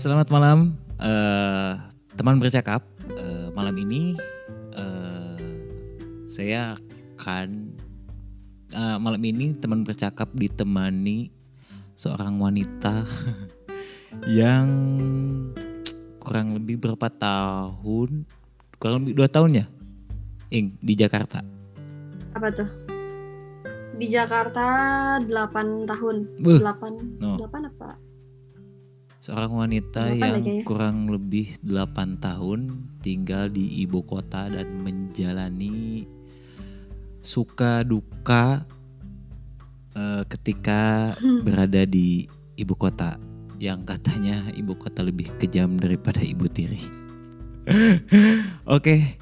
Selamat malam, uh, teman bercakap. Uh, malam ini uh, saya akan uh, malam ini teman bercakap ditemani seorang wanita yang kurang lebih berapa tahun? Kurang lebih dua tahun ya, Ing di Jakarta. Apa tuh? Di Jakarta 8 tahun. Buh, 8 no. 8 apa? Seorang wanita yang ya kayaknya. kurang lebih 8 tahun tinggal di ibu kota dan menjalani suka duka eh, ketika berada di ibu kota yang katanya ibu kota lebih kejam daripada ibu tiri. Oke,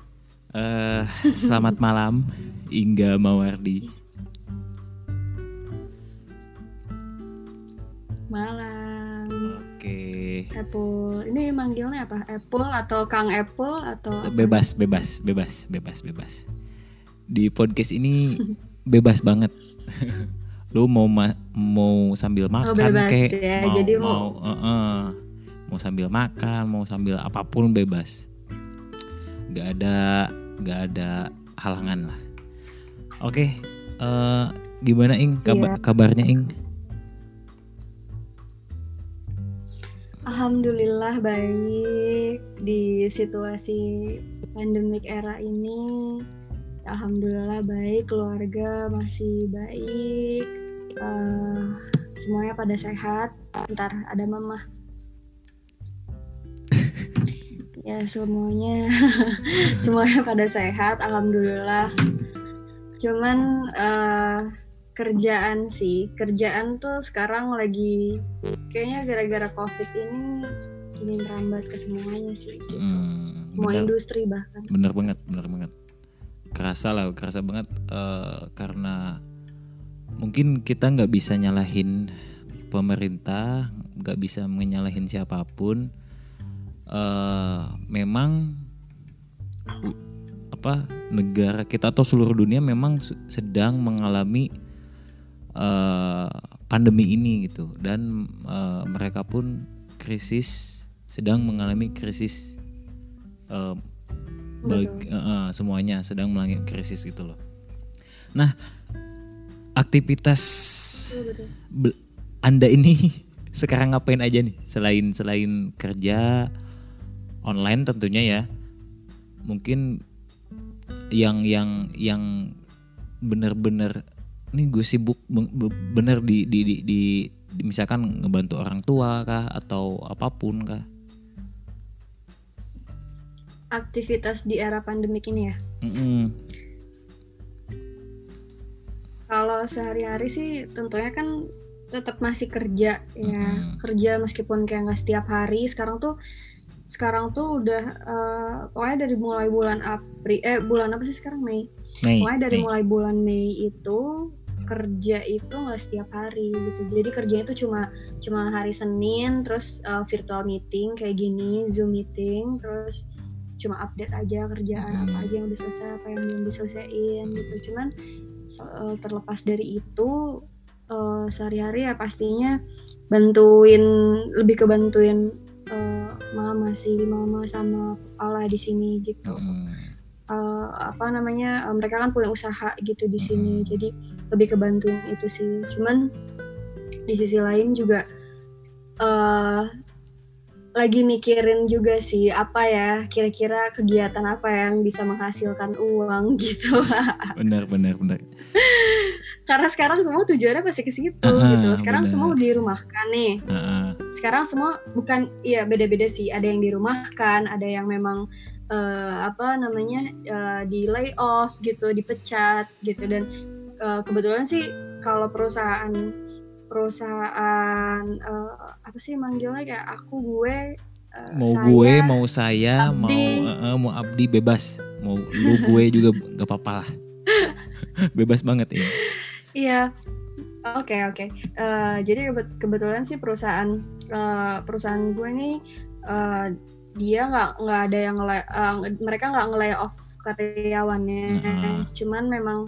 eh, selamat malam Ingga Mawardi. Malam. Apple. Ini manggilnya apa? Apple atau Kang Apple atau apa? bebas, bebas, bebas, bebas, bebas. Di podcast ini bebas banget. Lu mau ma- mau sambil makan Oh, bebas kek, ya. mau Jadi mau mau- eh, eh. mau sambil makan, mau sambil apa pun bebas. Gak ada gak ada halangan lah. Oke, eh, gimana Ing Kaba- Siap. kabarnya Ing? Alhamdulillah baik di situasi pandemik era ini. Alhamdulillah baik, keluarga masih baik. Eh, semuanya pada sehat. Ntar ada mama. ya semuanya semuanya pada sehat. Alhamdulillah. Cuman eh, kerjaan sih, kerjaan tuh sekarang lagi kayaknya gara-gara covid ini ini merambat ke semuanya sih gitu. Hmm, semua benar. industri bahkan bener banget bener banget kerasa lah kerasa banget eh, karena mungkin kita nggak bisa nyalahin pemerintah nggak bisa menyalahin siapa pun eh memang apa negara kita atau seluruh dunia memang sedang mengalami eh, pandemi ini gitu dan eh, mereka pun krisis sedang mengalami krisis eh, bag- eh, semuanya sedang mengalami krisis gitu loh. Nah, aktivitas Betul, Anda ini sekarang ngapain aja nih selain selain kerja online tentunya ya. Mungkin yang yang yang bener-bener nih gue sibuk be- be- bener di di, di di di- misalkan ngebantu orang tua kah atau apa pun kah. aktivitas di era pandemik ini ya Mm-mm. kalau sehari-hari sih tentunya kan tetap masih kerja ya Mm-mm. kerja meskipun kayak nggak setiap hari sekarang tuh sekarang tuh udah eh, pokoknya dari mulai bulan April eh bulan apa sih sekarang Mei Nih, pokoknya dari nih. mulai bulan Mei itu kerja itu nggak setiap hari gitu jadi kerjanya itu cuma cuma hari Senin terus uh, virtual meeting kayak gini Zoom meeting terus cuma update aja kerjaan Hmm. apa aja yang udah selesai apa yang belum diselesaikan gitu cuman uh, terlepas dari itu uh, sehari-hari ya pastinya bantuin lebih ke bantuin uh, mama sih mama sama papa lah di sini gitu Mm. Eh, apa namanya eh, mereka kan punya usaha gitu di sini Mm. jadi lebih kebantuin itu sih cuman di sisi lain juga eh lagi mikirin juga sih apa ya kira-kira kegiatan apa yang bisa menghasilkan uang gitu benar benar benar. karena sekarang semua tujuannya pasti ke situ Ah, gitu sekarang benar. semua dirumahkan nih Heeh. sekarang semua bukan iya beda-beda sih ada yang dirumahkan ada yang memang eh, apa namanya eh, di layoff gitu dipecat gitu dan eh, kebetulan sih kalau perusahaan perusahaan eh, apa sih manggilnya kayak aku gue eh, mau saya, gue mau saya mau Abdi. eh, eh, mau abdi bebas mau lu gue juga gak apa-apa lah bebas banget ya Iya. Oke oke. Jadi kebet- kebetulan sih perusahaan eh, perusahaan gue nih eh, dia nggak nggak ada yang nge- eh, mereka nggak nge off karyawannya. Heeh. Cuman memang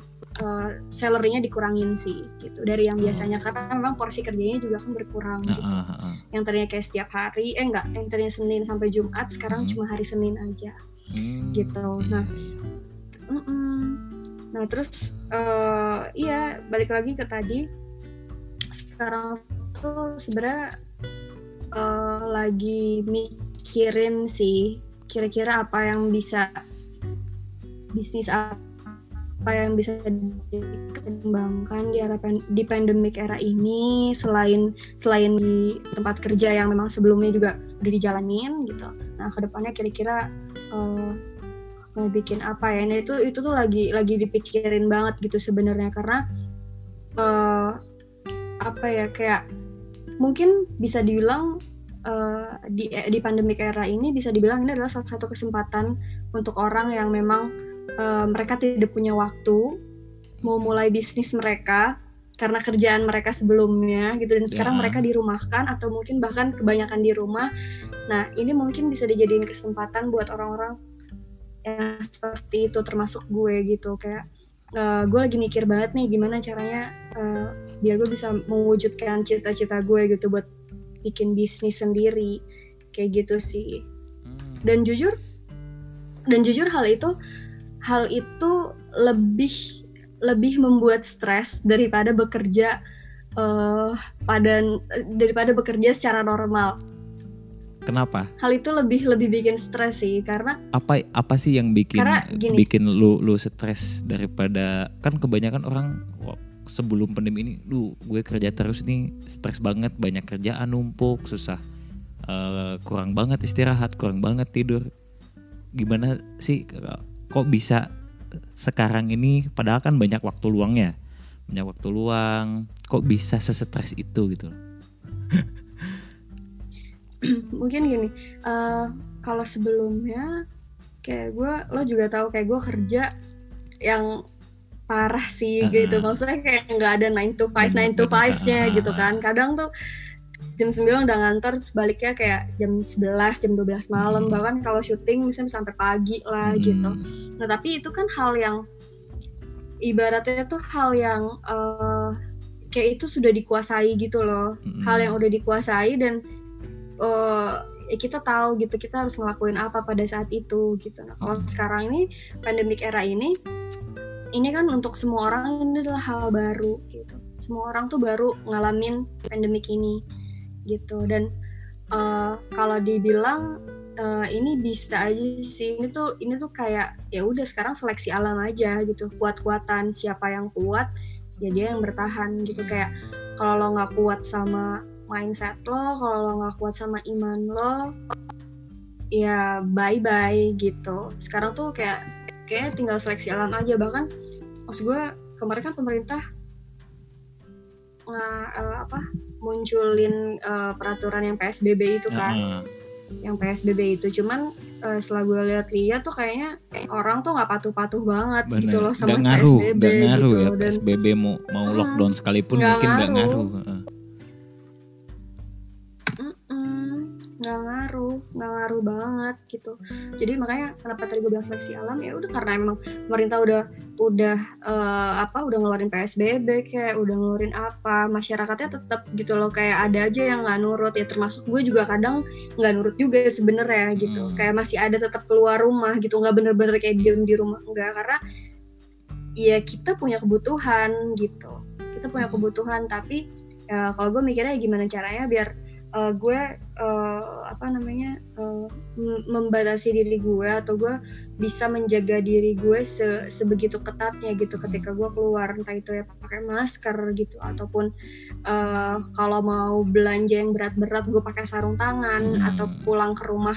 uh, salarynya dikurangin sih gitu dari yang biasanya karena memang porsi kerjanya juga kan berkurang gitu. Uh, uh, uh. Yang tadinya kayak setiap hari, eh enggak, yang tadinya Senin sampai Jumat sekarang Hmm. cuma hari Senin aja. Hmm, Gitu. Nah, Mm-mm. Nah terus eh iya balik lagi ke tadi sekarang tuh sebenarnya eh, lagi mikirin sih kira-kira apa yang bisa bisnis apa yang bisa dikembangkan di era di pandemic era ini selain selain di tempat kerja yang memang sebelumnya juga udah dijalanin gitu. Nah ke depannya kira-kira eh, mau bikin apa ya? Nah itu itu tuh lagi lagi dipikirin banget gitu sebenarnya karena eh, apa ya kayak mungkin bisa dibilang eh, di di pandemic era ini bisa dibilang ini adalah salah satu kesempatan untuk orang yang memang eh, mereka tidak punya waktu mau mulai bisnis mereka karena kerjaan mereka sebelumnya gitu dan sekarang Ya. mereka dirumahkan atau mungkin bahkan kebanyakan di rumah. Nah, ini mungkin bisa dijadiin kesempatan buat orang-orang yang seperti itu termasuk gue gitu kayak eh, gue lagi mikir banget nih gimana caranya eh, biar gue bisa mewujudkan cita-cita gue gitu buat bikin bisnis sendiri kayak gitu sih Hmm. dan jujur dan jujur hal itu hal itu lebih lebih membuat stres daripada bekerja eh pada daripada bekerja secara normal Kenapa? hal itu lebih lebih bikin stres sih karena Apa apa sih yang bikin bikin lu lu stres daripada kan kebanyakan orang sebelum pandemi ini, lu gue kerja terus nih stres banget, banyak kerjaan numpuk, susah, Eh, kurang banget istirahat, kurang banget tidur. Gimana sih kok bisa sekarang ini padahal kan banyak waktu luangnya, banyak waktu luang, kok bisa sesetres itu gitu? mungkin gini eh, kalau sebelumnya kayak gue lo juga tahu kayak gue kerja yang parah sih Uh-uh. gitu maksudnya kayak nggak ada 9 to 5 9 to Bener-bener. 5 nya gitu kan kadang tuh jam 9 udah ngantor terus baliknya kayak jam 11 jam 12 malam Hmm. bahkan kalau syuting misalnya sampai pagi lah gitu Hmm. Nah tapi itu kan hal yang ibaratnya tuh hal yang eh, kayak itu sudah dikuasai gitu loh. Mm-mm. Hal yang udah dikuasai dan ya kita tahu gitu kita harus ngelakuin apa pada saat itu gitu. Nah kalau Mm. sekarang ini pandemic era ini ini kan untuk semua orang ini adalah hal baru gitu. Semua orang tuh baru ngalamin pandemic ini gitu. Dan eh, kalau dibilang eh, ini bisa aja sih. Ini tuh ini tuh kayak ya udah sekarang seleksi alam aja gitu. Kuat-kuatan siapa yang kuat ya dia yang bertahan gitu. Kayak kalau lo nggak kuat sama mindset lo kalau lo nggak kuat sama iman lo ya bye bye gitu. Sekarang tuh kayak kayak tinggal seleksi alam aja bahkan maksud gue kemarin kan pemerintah nggak eh, apa munculin eh, peraturan yang PSBB itu kan Heeh. yang PSBB itu cuman eh, setelah gue lihat-lihat tuh kayaknya orang tuh nggak patuh-patuh banget Bener. gitu loh sama Nggak ngaruh, PSBB nggak ngaruh gitu ya dan PSBB mau mau Hmm, lockdown sekalipun nggak mungkin nggak ngaruh. ngaruh. Heeh. Mm-mm, nggak ngaruh nggak ngaruh banget gitu. Jadi makanya kenapa tadi gue bilang seleksi alam ya udah karena emang pemerintah udah udah eh, apa udah ngeluarin PSBB kayak udah ngeluarin apa masyarakatnya tetap gitu loh kayak ada aja yang nggak nurut. Ya termasuk gue juga kadang nggak nurut juga sebenarnya gitu. Hmm. kayak masih ada tetap keluar rumah gitu. Nggak bener-bener kayak diem di rumah enggak karena ya kita punya kebutuhan gitu. Kita punya kebutuhan tapi ya, kalau gue mikirnya gimana caranya biar eh, gue eh, apa namanya m- membatasi diri gue atau gue bisa menjaga diri gue se- sebegitu ketatnya gitu ketika gue keluar entah itu ya pakai masker gitu ataupun eh, kalau mau belanja yang berat-berat gue pakai sarung tangan Hmm. atau pulang ke rumah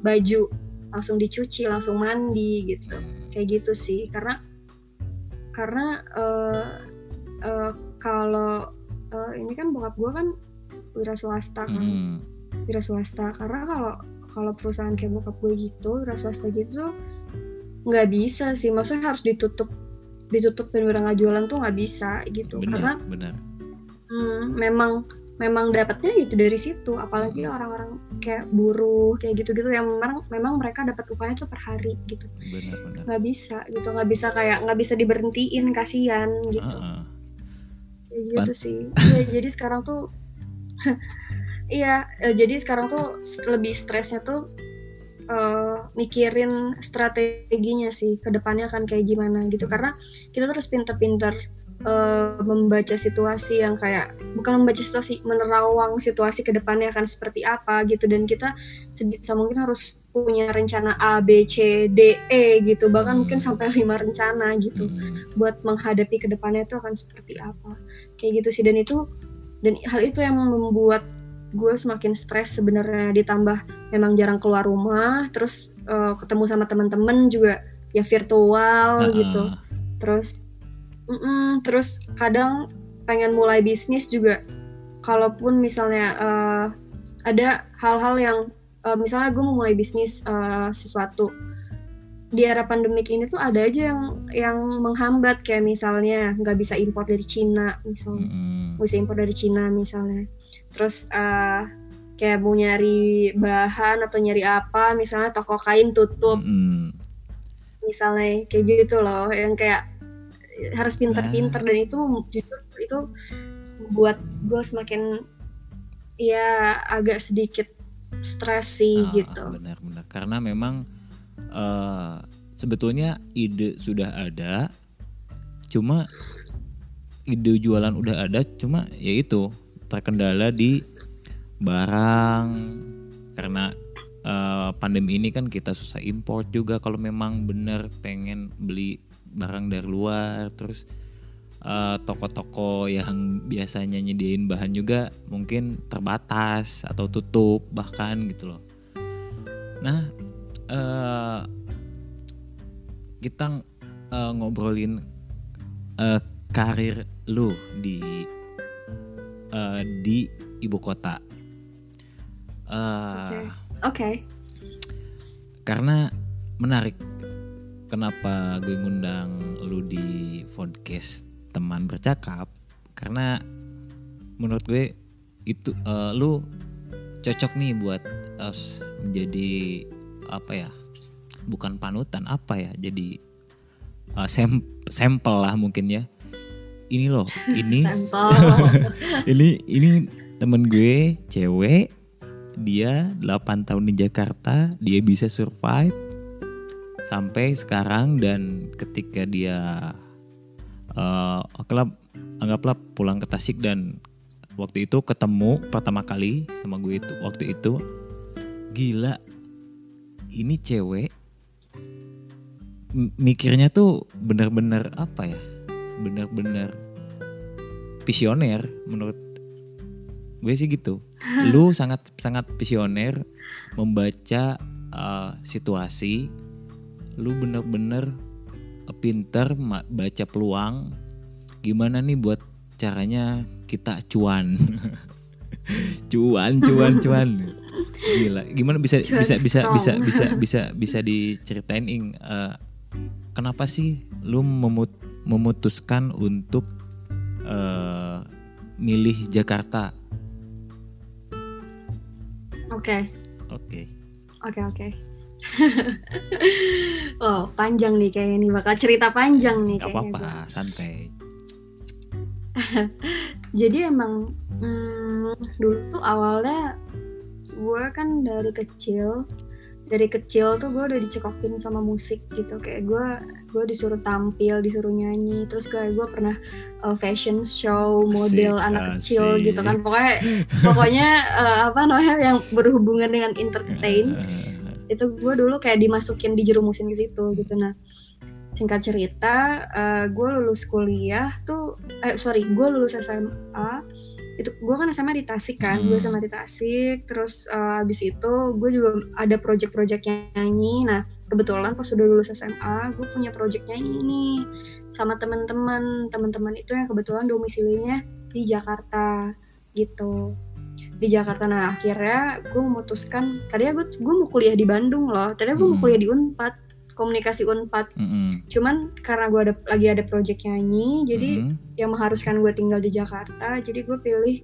baju langsung dicuci langsung mandi gitu kayak gitu sih karena karena eh, eh, kalau eh, ini kan bokap gue kan wira swasta kan. Hmm. wira swasta. Karena kalau kalau perusahaan kayak bokap gue gitu wira swasta gitu nggak bisa sih. Maksudnya harus ditutup ditutup dan udah nggak jualan tuh nggak bisa gitu. Karena Benar, benar. hmm, memang memang dapatnya gitu dari situ. Apalagi orang-orang kayak buruh kayak gitu-gitu yang memang memang mereka dapat upahnya tuh per hari gitu. Nggak bisa gitu. Nggak bisa kayak nggak bisa diberhentiin kasihan gitu. Heeh. Kayak gitu Pan- sih. Iya, jadi sekarang tuh iya eh, jadi sekarang tuh lebih stresnya tuh eh, mikirin strateginya sih ke depannya akan kayak gimana gitu. Karena kita terus pinter-pinter eh, membaca situasi yang kayak bukan membaca situasi menerawang situasi ke depannya akan seperti apa gitu. Dan kita sebisa mungkin harus punya rencana A B C D E gitu. Bahkan Hmm. mungkin sampai lima rencana gitu Hmm. buat menghadapi ke depannya itu akan seperti apa. Kayak gitu sih. Dan itu dan hal itu yang membuat gue semakin stres sebenarnya. Ditambah memang jarang keluar rumah terus eh, ketemu sama teman-teman juga ya virtual Nah, gitu. Terus mm-mm, terus kadang pengen mulai bisnis juga. Kalaupun misalnya eh, ada hal-hal yang eh, misalnya gue mau mulai bisnis eh, sesuatu di era pandemik ini tuh ada aja yang yang menghambat. Kayak misalnya nggak bisa impor dari Cina misalnya nggak bisa impor dari Cina misalnya. Terus eh, kayak mau nyari bahan atau nyari apa misalnya toko kain tutup. Mm-mm. misalnya kayak gitu loh. Yang kayak harus pinter-pinter. Dan itu jujur itu buat gue semakin ya agak sedikit stres sih Ah, gitu. Benar-benar. Karena memang eh, sebetulnya ide sudah ada, cuma ide jualan udah ada, cuma ya itu terkendala di barang karena eh, pandemi ini kan kita susah import juga kalau memang bener pengen beli barang dari luar terus eh, toko-toko yang biasanya nyediain bahan juga mungkin terbatas atau tutup bahkan gitu loh. Nah, eh, kita eh, ngobrolin eh, karir lu di eh, di ibu kota. Eh, Oke. oke karena menarik kenapa gue ngundang lu di podcast teman bercakap karena menurut gue itu eh, lu cocok nih buat eh, menjadi apa ya bukan panutan apa ya jadi eh, sem- sampel lah mungkin ya. Ini loh ini ini ini temen gue cewek dia 8 tahun di Jakarta dia bisa survive sampai sekarang dan ketika dia eh okelah, anggaplah pulang ke Tasik dan waktu itu ketemu pertama kali sama gue itu waktu itu gila ini cewek mikirnya tuh bener-bener apa ya? Bener-bener visioner menurut gue sih gitu. Lu sangat sangat visioner membaca uh, situasi. Lu bener-bener pinter baca peluang. Gimana nih buat caranya kita cuan? Cuan cuan cuan gila gimana bisa Cuan bisa bisa strong. bisa bisa bisa bisa diceritain ing uh, kenapa sih lu memut- memutuskan untuk uh, milih Jakarta? Oke. Oke. Oke oke. Oh panjang nih kayaknya nih bakal cerita panjang nih Gak kayaknya apa-apa, santai. jadi emang hmm, dulu tuh awalnya gue kan dari kecil dari kecil tuh gue udah dicekokin sama musik gitu. Kayak gue gue disuruh tampil disuruh nyanyi. Terus kayak gue pernah uh, fashion show model Asik, anak kecil asik. gitu kan. Pokoknya pokoknya uh, apa namanya yang berhubungan dengan entertain Eh, itu gue dulu kayak dimasukin dijerumusin ke situ gitu. Nah singkat cerita gue lulus kuliah tuh eh sorry gue lulus SMA itu gue kan SMA di Tasik kan gue Hmm. SMA di Tasik terus eh, abis itu gue juga ada project-project nyanyi. Nah kebetulan pas udah lulus SMA gue punya project nyanyi nih sama teman-teman. Teman-teman itu yang kebetulan domisilinya di Jakarta gitu. Di Jakarta. Nah akhirnya gue memutuskan tadinya gue gue mau kuliah di Bandung loh tadinya gue mau Hmm. kuliah di Unpad komunikasi Unpad mm-mm, cuman karena gue ada lagi ada project nyanyi jadi mm-mm. yang mengharuskan gue tinggal di Jakarta jadi gue pilih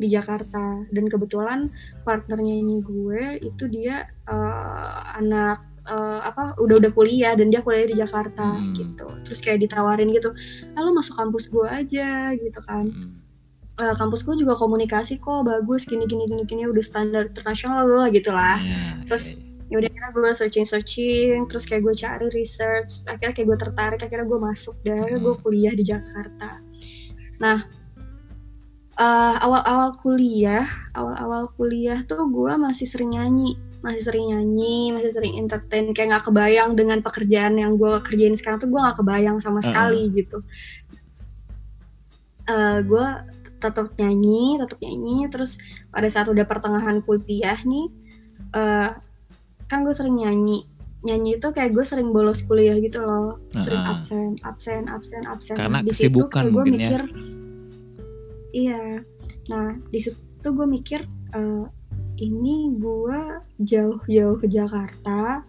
di Jakarta dan kebetulan partnernya ini gue itu dia uh, anak uh, apa udah udah kuliah dan dia kuliah di Jakarta hmm. gitu terus kayak ditawarin gitu lalu masuk kampus gue aja gitu kan hmm. uh, kampus gue juga komunikasi kok bagus gini gini gini gini udah standar internasional lah gitu lah yeah, terus yeah. Ya udah akhirnya gue searching searching terus kayak gue cari research akhirnya kayak gue tertarik akhirnya gue masuk dan hmm. gue kuliah di Jakarta nah uh, awal-awal kuliah, awal-awal kuliah tuh gue masih sering nyanyi, masih sering nyanyi, masih sering entertain, kayak nggak kebayang dengan pekerjaan yang gue kerjain sekarang tuh gue nggak kebayang sama sekali uh -uh. gitu. Uh, eh, gue tetap nyanyi, tetap nyanyi, terus pada saat udah pertengahan kuliah nih, uh, kan gue sering nyanyi, nyanyi itu kayak gue sering bolos kuliah gitu loh, sering absen, absen, absen, absen. Karena di kesibukan situ, gue ya. mikir, ya iya. Nah di situ gue mikir uh, ini gue jauh-jauh ke Jakarta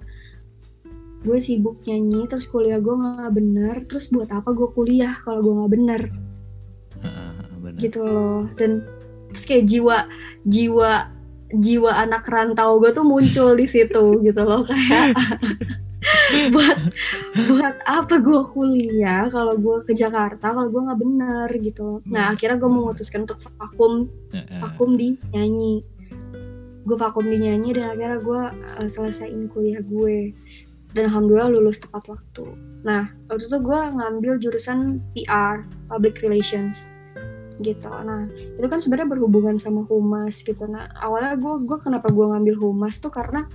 gue sibuk nyanyi terus kuliah gue nggak bener terus buat apa gue kuliah kalau gue nggak bener? Uh, gitu loh. Dan terus kayak jiwa jiwa jiwa anak rantau gue tuh muncul di situ gitu loh kayak buat buat apa gue kuliah kalau gue ke Jakarta kalau gue nggak bener gitu. Nah akhirnya gue memutuskan untuk vakum vakum di nyanyi. Gue vakum di nyanyi dan akhirnya gue uh, selesaiin kuliah gue. Dan alhamdulillah lulus tepat waktu. Nah waktu itu gue ngambil jurusan PR public relations gitu. Nah itu kan sebenarnya berhubungan sama humas gitu. Nah awalnya gue gue kenapa gue ngambil humas tuh karena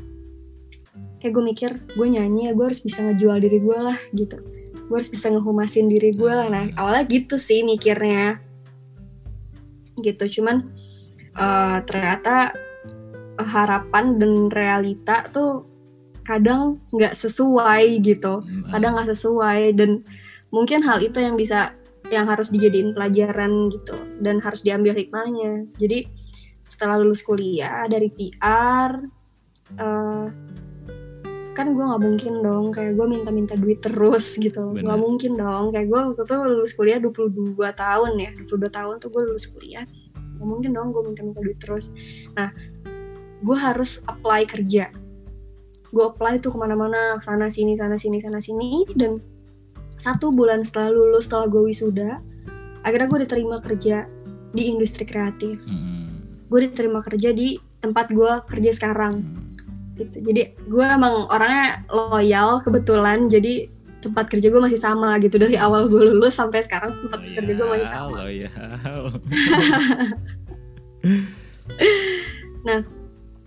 kayak gue mikir gue nyanyi ya gue harus bisa ngejual diri gue lah gitu. Gue harus bisa ngehumasin diri gue lah. Nah awalnya gitu sih mikirnya. Gitu cuman uh, ternyata harapan dan realita tuh kadang nggak sesuai gitu. Kadang nggak sesuai dan mungkin hal itu yang bisa yang harus dijadiin pelajaran gitu dan harus diambil hikmahnya. Jadi setelah lulus kuliah dari PR uh, kan gue nggak mungkin dong kayak gue minta-minta duit terus gitu. Nggak mungkin dong. Kayak gue waktu itu lulus kuliah 22 tahun ya 22 tahun tuh gue lulus kuliah. Nggak mungkin dong gue minta-minta duit terus. Nah gue harus apply kerja. Gue apply tuh ke mana-mana sana sini sana sini sana sini dan satu bulan setelah lulus setelah gue wisuda akhirnya gue diterima kerja di industri kreatif. Hmm. gue diterima kerja di tempat gue kerja sekarang. Hmm. Gitu. Jadi gue emang orangnya loyal kebetulan. Jadi tempat kerja gue masih sama gitu. Dari awal gue lulus sampai sekarang tempat loyal, kerja gue masih sama. loyal. nah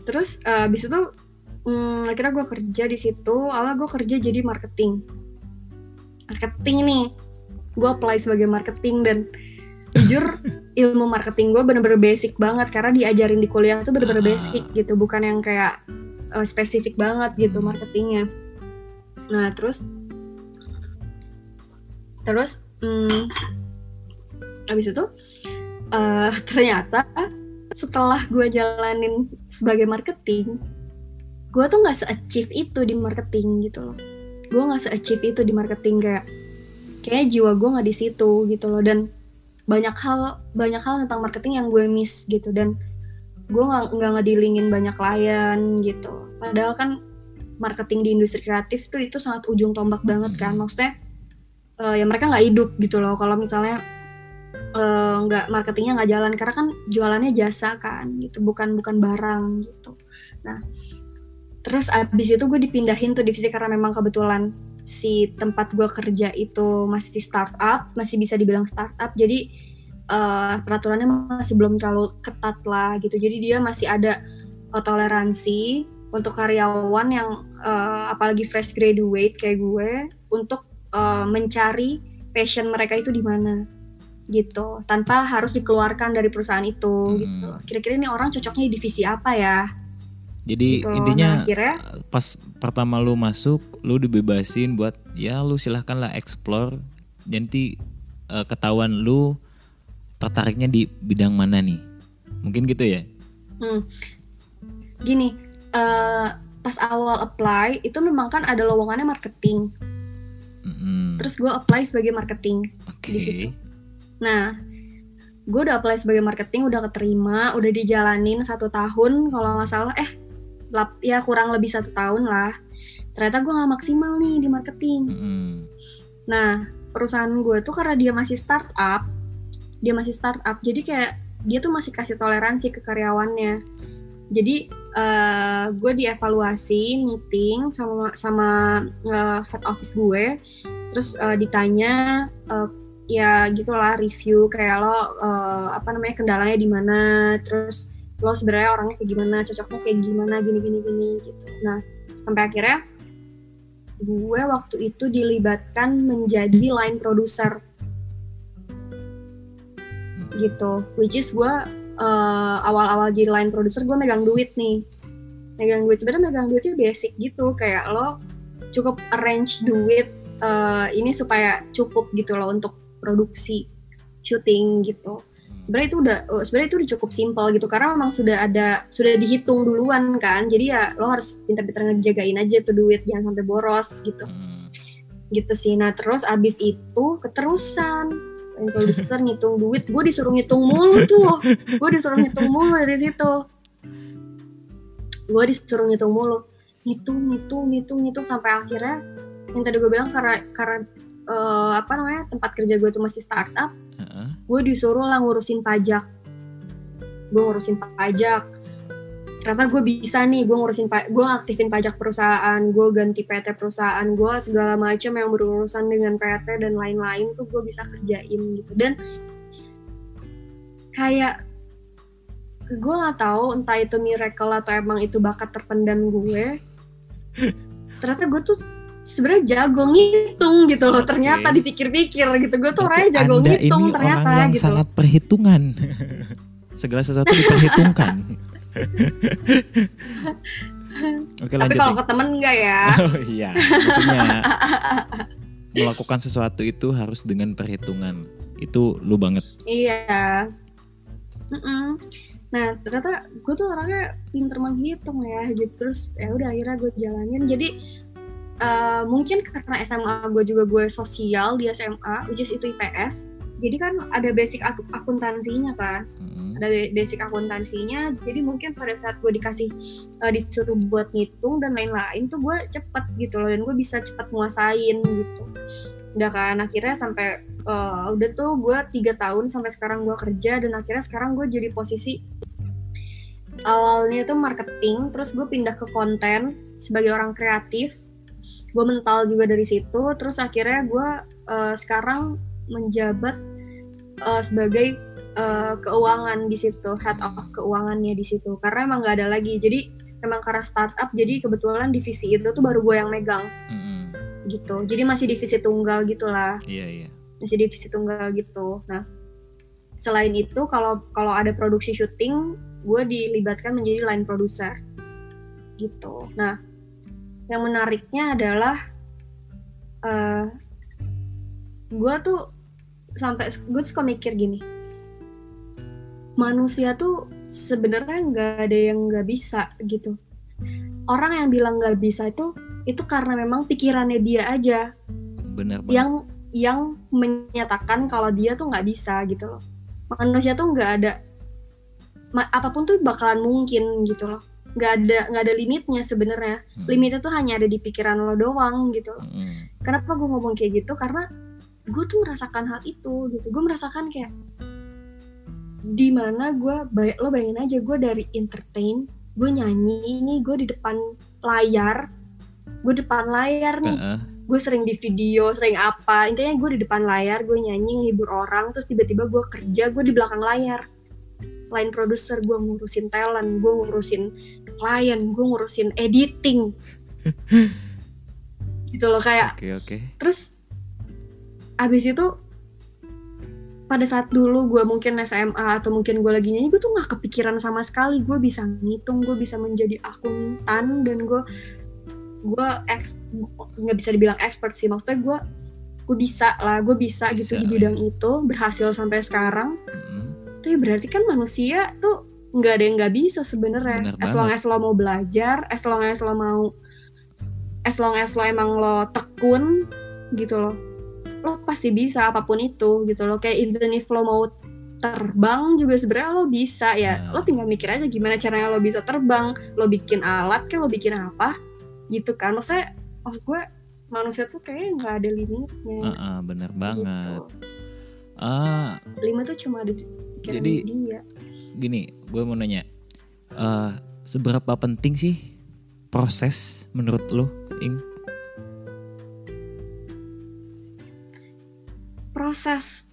terus uh, abis itu um, akhirnya gue kerja di situ. Awalnya gue kerja jadi marketing marketing nih. Gue apply sebagai marketing dan jujur ilmu marketing gue bener-bener basic banget. Karena diajarin di kuliah tuh bener-bener basic gitu bukan yang kayak uh, spesifik banget gitu marketingnya. Nah terus? Terus hmm, habis itu uh, ternyata setelah gue jalanin sebagai marketing gue tuh nggak se-achieve itu di marketing gitu loh gue nggak se-achieve itu di marketing kayak kayak jiwa gue nggak di situ gitu loh. Dan banyak hal banyak hal tentang marketing yang gue miss gitu. Dan gue nggak nggak ngedilingin banyak klien gitu. Padahal kan marketing di industri kreatif tuh itu sangat ujung tombak banget kan. Hmm. maksudnya uh, ya mereka nggak hidup gitu loh. Kalau misalnya eh, nggak uh, marketingnya nggak jalan. Karena kan jualannya jasa kan gitu bukan bukan barang gitu. Nah terus abis itu gue dipindahin tuh divisi karena memang kebetulan si tempat gue kerja itu masih startup masih bisa dibilang startup jadi uh, peraturannya masih belum terlalu ketat lah gitu. Jadi dia masih ada uh, toleransi untuk karyawan yang uh, apalagi fresh graduate kayak gue untuk uh, mencari passion mereka itu di mana gitu tanpa harus dikeluarkan dari perusahaan itu hmm. gitu. Kira-kira ini orang cocoknya di divisi apa ya? Jadi gitu. intinya nah, akhirnya, pas pertama lu masuk, lu dibebasin buat ya lu silahkan lah explore. Nanti uh, ketahuan lu tertariknya di bidang mana nih? Mungkin gitu ya? Hmm. Gini, uh, pas awal apply itu memang kan ada lowongannya marketing. Mm-hmm. Terus gue apply sebagai marketing okay. di situ. Nah, gue udah apply sebagai marketing udah keterima udah dijalanin satu tahun kalau nggak salah eh lap, ya kurang lebih satu tahun lah. Ternyata gue nggak maksimal nih di marketing. Mm-mm. nah perusahaan gue tuh karena dia masih startup dia masih startup jadi kayak dia tuh masih kasih toleransi ke karyawannya. Jadi eh, gue dievaluasi meeting sama sama eh, head office gue terus eh, ditanya eh, ya gitulah review kayak lo eh, apa namanya kendalanya di mana terus lo sebenarnya orangnya kayak gimana cocoknya kayak gimana gini gini gini gitu. Nah sampai akhirnya gue waktu itu dilibatkan menjadi line producer. Gitu which is gue eh, awal-awal jadi line producer gue megang duit nih. Megang duit sebenarnya megang duitnya basic gitu kayak lo cukup arrange duit eh, ini supaya cukup gitu loh untuk produksi syuting gitu sebenarnya itu udah eh, sebenarnya itu udah cukup simpel gitu karena memang sudah ada sudah dihitung duluan kan. Jadi ya lo harus pintar-pintar ngejagain aja tuh duit jangan sampai boros gitu. Mm. gitu sih. Nah terus abis itu keterusan. Produser ngitung duit gue disuruh ngitung mulu tuh. Gue disuruh ngitung mulu dari situ. Gue disuruh ngitung mulu. Ngitung ngitung ngitung ngitung sampai akhirnya yang tadi gue bilang karena karena eh, apa namanya tempat kerja gue tuh masih startup Heeh. gue disuruh lah ngurusin pajak. Gue ngurusin pajak. Ternyata gue bisa nih gue ngurusin gue aktifin pajak perusahaan gue ganti PT perusahaan gue segala macam yang berurusan dengan PT dan lain-lain tuh gue bisa kerjain gitu. Dan kayak gue nggak tahu entah itu miracle atau emang itu bakat terpendam gue. Ternyata gue tuh sebenarnya jago ngitung gitu loh Oke. ternyata dipikir-pikir gitu gue tuh orangnya jago Anda ngitung ini ternyata orang yang gitu sangat perhitungan. Segala sesuatu diperhitungkan. Oke tapi lanjut. kalau nih. ke temen enggak ya Oh iya, maksudnya melakukan sesuatu itu harus dengan perhitungan. Itu lu banget. iya Mm-mm. nah ternyata gue tuh orangnya pinter menghitung ya gitu terus ya udah akhirnya gue jalanin jadi eh, mungkin karena SMA gue juga gue sosial di SMA which is itu IPS jadi kan ada basic ak- akuntansinya kan. Mm. ada basic akuntansinya. Jadi mungkin pada saat gue dikasih eh, disuruh buat ngitung dan lain-lain tuh gue cepet gitu loh dan gue bisa cepet nguasain gitu. Udah kan akhirnya sampai eh, udah tuh gue tiga tahun sampai sekarang gue kerja dan akhirnya sekarang gue jadi posisi awalnya itu marketing terus gue pindah ke konten sebagai orang kreatif gue mental juga dari situ terus akhirnya gue eh, sekarang menjabat eh, sebagai eh, keuangan di situ head of keuangannya di situ. Karena emang nggak ada lagi. Jadi emang karena startup jadi kebetulan divisi itu tuh baru gue yang megang. Mm-mm. gitu. Jadi masih divisi tunggal gitulah. Iya iya. masih divisi tunggal gitu. Nah selain itu kalau kalau ada produksi syuting gue dilibatkan menjadi line producer. Gitu. Nah yang menariknya adalah eh gue tuh sampai gue suka mikir gini. Manusia tuh sebenarnya nggak ada yang nggak bisa gitu. Orang yang bilang nggak bisa itu itu karena memang pikirannya dia aja. Benar banget. yang yang menyatakan kalau dia tuh nggak bisa gitu loh. Manusia tuh nggak ada ma- apa pun tuh bakalan mungkin gitu loh nggak ada nggak ada limitnya sebenarnya. Hmm. limitnya tuh hanya ada di pikiran lo doang gitu. Mm-mm. kenapa gue ngomong kayak gitu? Karena gue tuh merasakan hal itu gitu. Gue merasakan kayak di mana gue bay- lo bayangin aja gue dari entertain gue nyanyi ini gue di depan layar gue depan layar nih. Heeh. gue sering di video sering apa. Intinya gue di depan layar gue nyanyi ngehibur orang terus tiba-tiba gue kerja gue di belakang layar. Line producer gue ngurusin talent gue ngurusin klien gue ngurusin editing. Gitu loh kayak Oke oke. terus abis itu pada saat dulu gue mungkin SMA atau mungkin gue lagi nyanyi gue tuh nggak kepikiran sama sekali. Gue bisa ngitung gue bisa menjadi akuntan dan gue gue ex nggak bisa dibilang expert sih. Maksudnya gue gue bisa lah gue bisa, Bisa, gitu di bidang itu berhasil sampai sekarang. Itu ya berarti kan manusia tuh nggak ada yang nggak bisa sebenarnya. As long as lo mau belajar as long as lo mau as long as lo emang lo tekun gitu loh lo pasti bisa apa pun itu gitu loh. Kayak even if lo mau terbang juga sebenarnya lo bisa ya. Nah. lo tinggal mikir aja gimana caranya lo bisa terbang lo bikin alat kan lo bikin apa gitu kan. Maksudnya maksud gue manusia tuh kayaknya nggak ada limitnya. Heeh, bener banget. gitu. Ah, limit tuh cuma ada Jadi- dia gini, gue mau nanya, eh, seberapa penting sih proses menurut lo, Ing? proses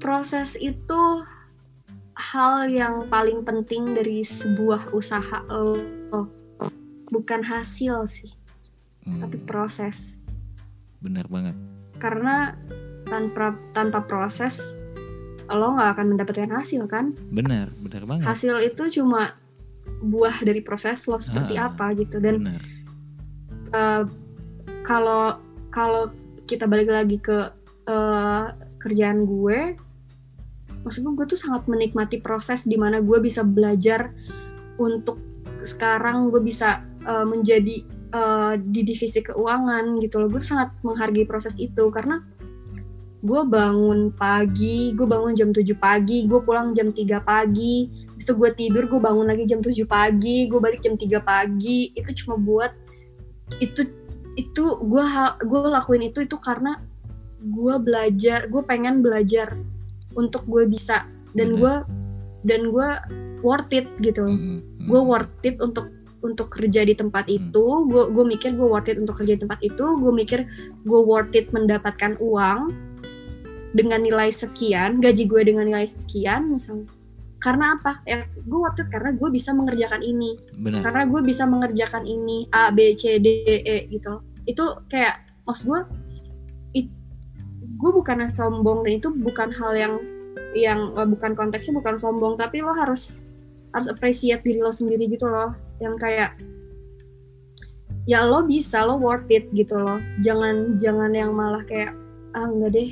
proses itu hal yang paling penting dari sebuah usaha lo bukan hasil sih Hmm, tapi proses bener banget. karena tanpa tanpa proses lo nggak akan mendapatkan hasil kan Bener, bener banget. hasil itu cuma buah dari proses lo seperti Ah, apa gitu dan Bener. eh, kalau kalau kita balik lagi ke eh, kerjaan gue maksud gue tuh sangat menikmati proses di mana gue bisa belajar untuk sekarang gue bisa eh, menjadi eh, di divisi keuangan gitu loh gue sangat menghargai proses itu karena gue bangun pagi gue bangun jam 7 pagi gue pulang jam 3 pagi. Habis itu gue tidur gue bangun lagi jam 7 pagi gue balik jam 3 pagi. Itu cuma buat itu itu gue gue lakuin itu itu karena gue belajar gue pengen belajar untuk gue bisa. Dan Bener. gue dan gue worth it gitu. Loh Mm, mm, gue worth it untuk untuk kerja di tempat Hmm. itu. Gue gue mikir gue worth it untuk kerja di tempat itu. Gue mikir gue worth it mendapatkan uang dengan nilai sekian gaji gue dengan nilai sekian misalnya karena apa ya gue worth it karena gue bisa mengerjakan ini bener. karena gue bisa mengerjakan ini A B C D E gitu loh. itu kayak maksud gue it- gue bukan sombong dan itu bukan hal yang yang eh, bukan konteksnya bukan sombong tapi lo harus harus appreciate diri lo sendiri gitu loh yang kayak ya lo bisa lo worth it gitu loh jangan jangan yang malah kayak ah enggak deh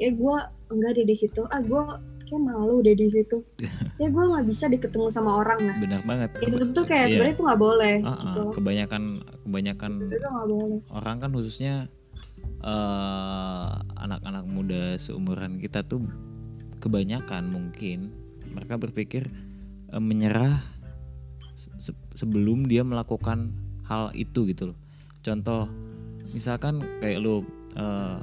kayak gue enggak deh di situ ah gue kayak malu deh di situ ya gue nggak bisa deh ketemu sama orang nah Bener banget. itu tuh kayak Iya. sebenarnya itu nggak boleh Ah, ah, gitu kebanyakan kebanyakan itu nggak boleh orang kan khususnya eh, anak-anak muda seumuran kita tuh kebanyakan mungkin mereka berpikir eh, menyerah se- se- sebelum dia melakukan hal itu gitu loh. Contoh misalkan kayak lu eh,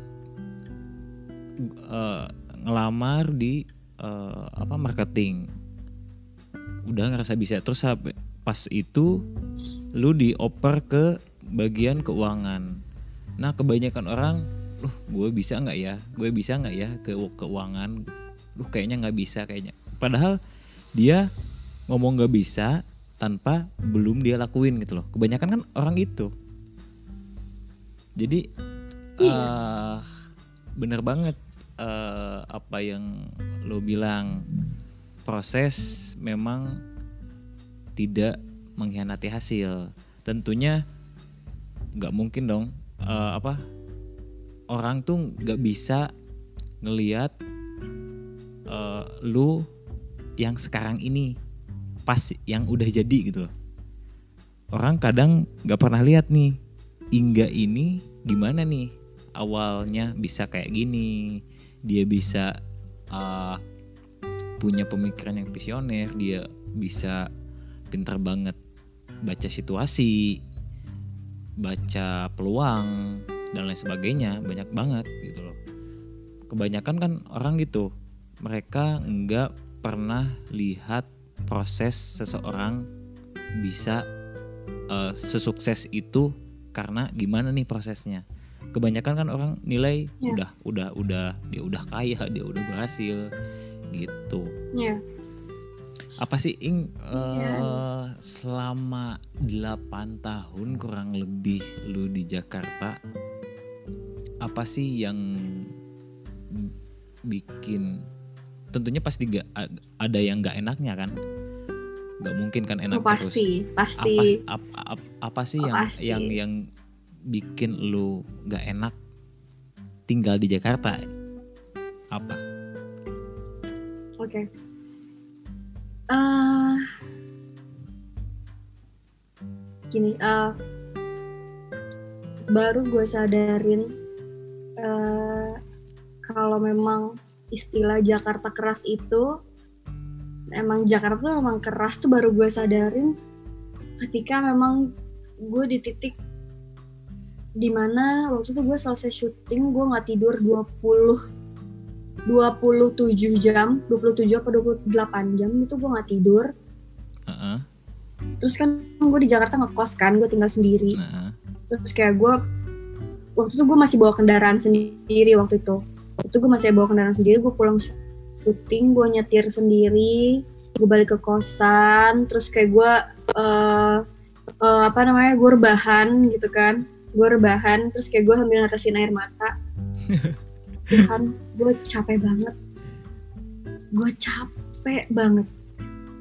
eh, ngelamar di eh, apa marketing. Udah ngerasa bisa. Terus sampai pas itu lu dioper ke bagian keuangan. Nah kebanyakan orang loh gue bisa nggak ya? Gue bisa nggak ya ke keuangan? Loh kayaknya nggak bisa kayaknya. Padahal dia ngomong nggak bisa tanpa belum dia lakuin gitu loh. Kebanyakan kan orang gitu jadi eh bener banget eh, apa yang lo bilang proses memang tidak mengkhianati hasil. Tentunya nggak mungkin dong eh, apa orang tuh nggak bisa ngeliat eh, lu yang sekarang ini pas yang udah jadi gitu loh. Orang kadang nggak pernah lihat nih Ingga ini gimana nih awalnya bisa kayak gini dia bisa eh, punya pemikiran yang visioner dia bisa pintar banget baca situasi baca peluang dan lain sebagainya. Banyak banget gitu loh. Kebanyakan kan orang gitu mereka nggak pernah lihat proses seseorang bisa eh, sesukses itu karena gimana nih prosesnya kebanyakan kan orang nilai Ya. udah udah udah dia udah kaya dia udah berhasil gitu ya apa sih ing eh, Iya. selama 8 tahun kurang lebih lu di Jakarta apa sih yang bikin tentunya pasti gak ada yang nggak enaknya kan nggak mungkin kan enak Oh, pasti terus pasti apa apa, apa, apa sih Oh, yang pasti. yang yang bikin lu nggak enak tinggal di Jakarta. Apa? Oke. Eh, gini eh, baru gue sadarin eh, kalau memang istilah Jakarta keras itu emang Jakarta tuh emang keras tuh baru gue sadarin ketika memang gue di titik di mana waktu itu gue selesai syuting gue nggak tidur 20 27 jam 27 apa 28 jam itu gue nggak tidur. Heeh. terus kan gue di Jakarta ngekos kan gue tinggal sendiri. Nah, terus kayak gue waktu itu gue masih bawa kendaraan sendiri waktu itu. Itu gue masih bawa kendaraan sendiri gue pulang syuting gue nyetir sendiri gue balik ke kosan terus kayak gue eh eh, apa namanya gue rebahan gitu kan gue rebahan terus kayak gue sambil ngatasin air mata. Tuhan gue capek banget. Gue capek banget.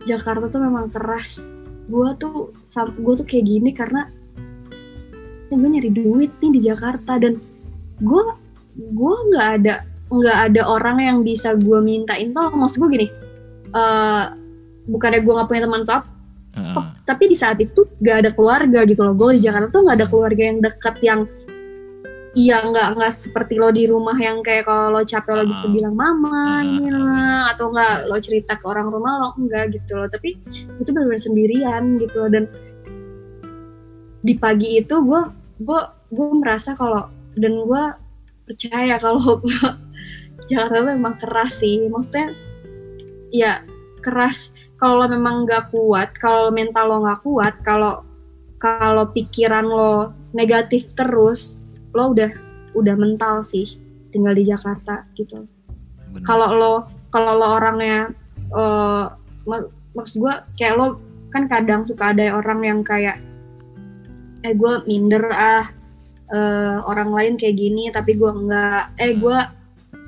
Jakarta tuh memang keras. Gue tuh gue tuh kayak gini karena gue nyari duit nih di Jakarta dan gue gue nggak ada nggak ada orang yang bisa gue mintain. Tolong maksud gue gini eh bukannya gue nggak punya teman tuh heeh. tapi di saat itu gak ada keluarga gitu loh. Gue di Jakarta tuh nggak ada keluarga yang dekat yang iya nggak nggak seperti lo di rumah yang kayak kalau lo capek lo bisa bilang mama Ah, nih ah, nah," atau nggak lo cerita ke orang rumah lo enggak gitu loh. Tapi itu benar-benar sendirian gitu loh. Dan di pagi itu gue gue gue merasa kalau dan gue percaya kalau Jakarta tuh emang keras sih. Maksudnya ya keras kalau lo memang nggak kuat kalau mental lo nggak kuat kalau kalau pikiran lo negatif terus lo udah udah mental sih tinggal di Jakarta gitu. Kalau lo kalau lo orangnya eh mak- maksud gue kayak lo kan kadang suka ada orang yang kayak eh gue minder ah eh, orang lain kayak gini tapi gue enggak eh gue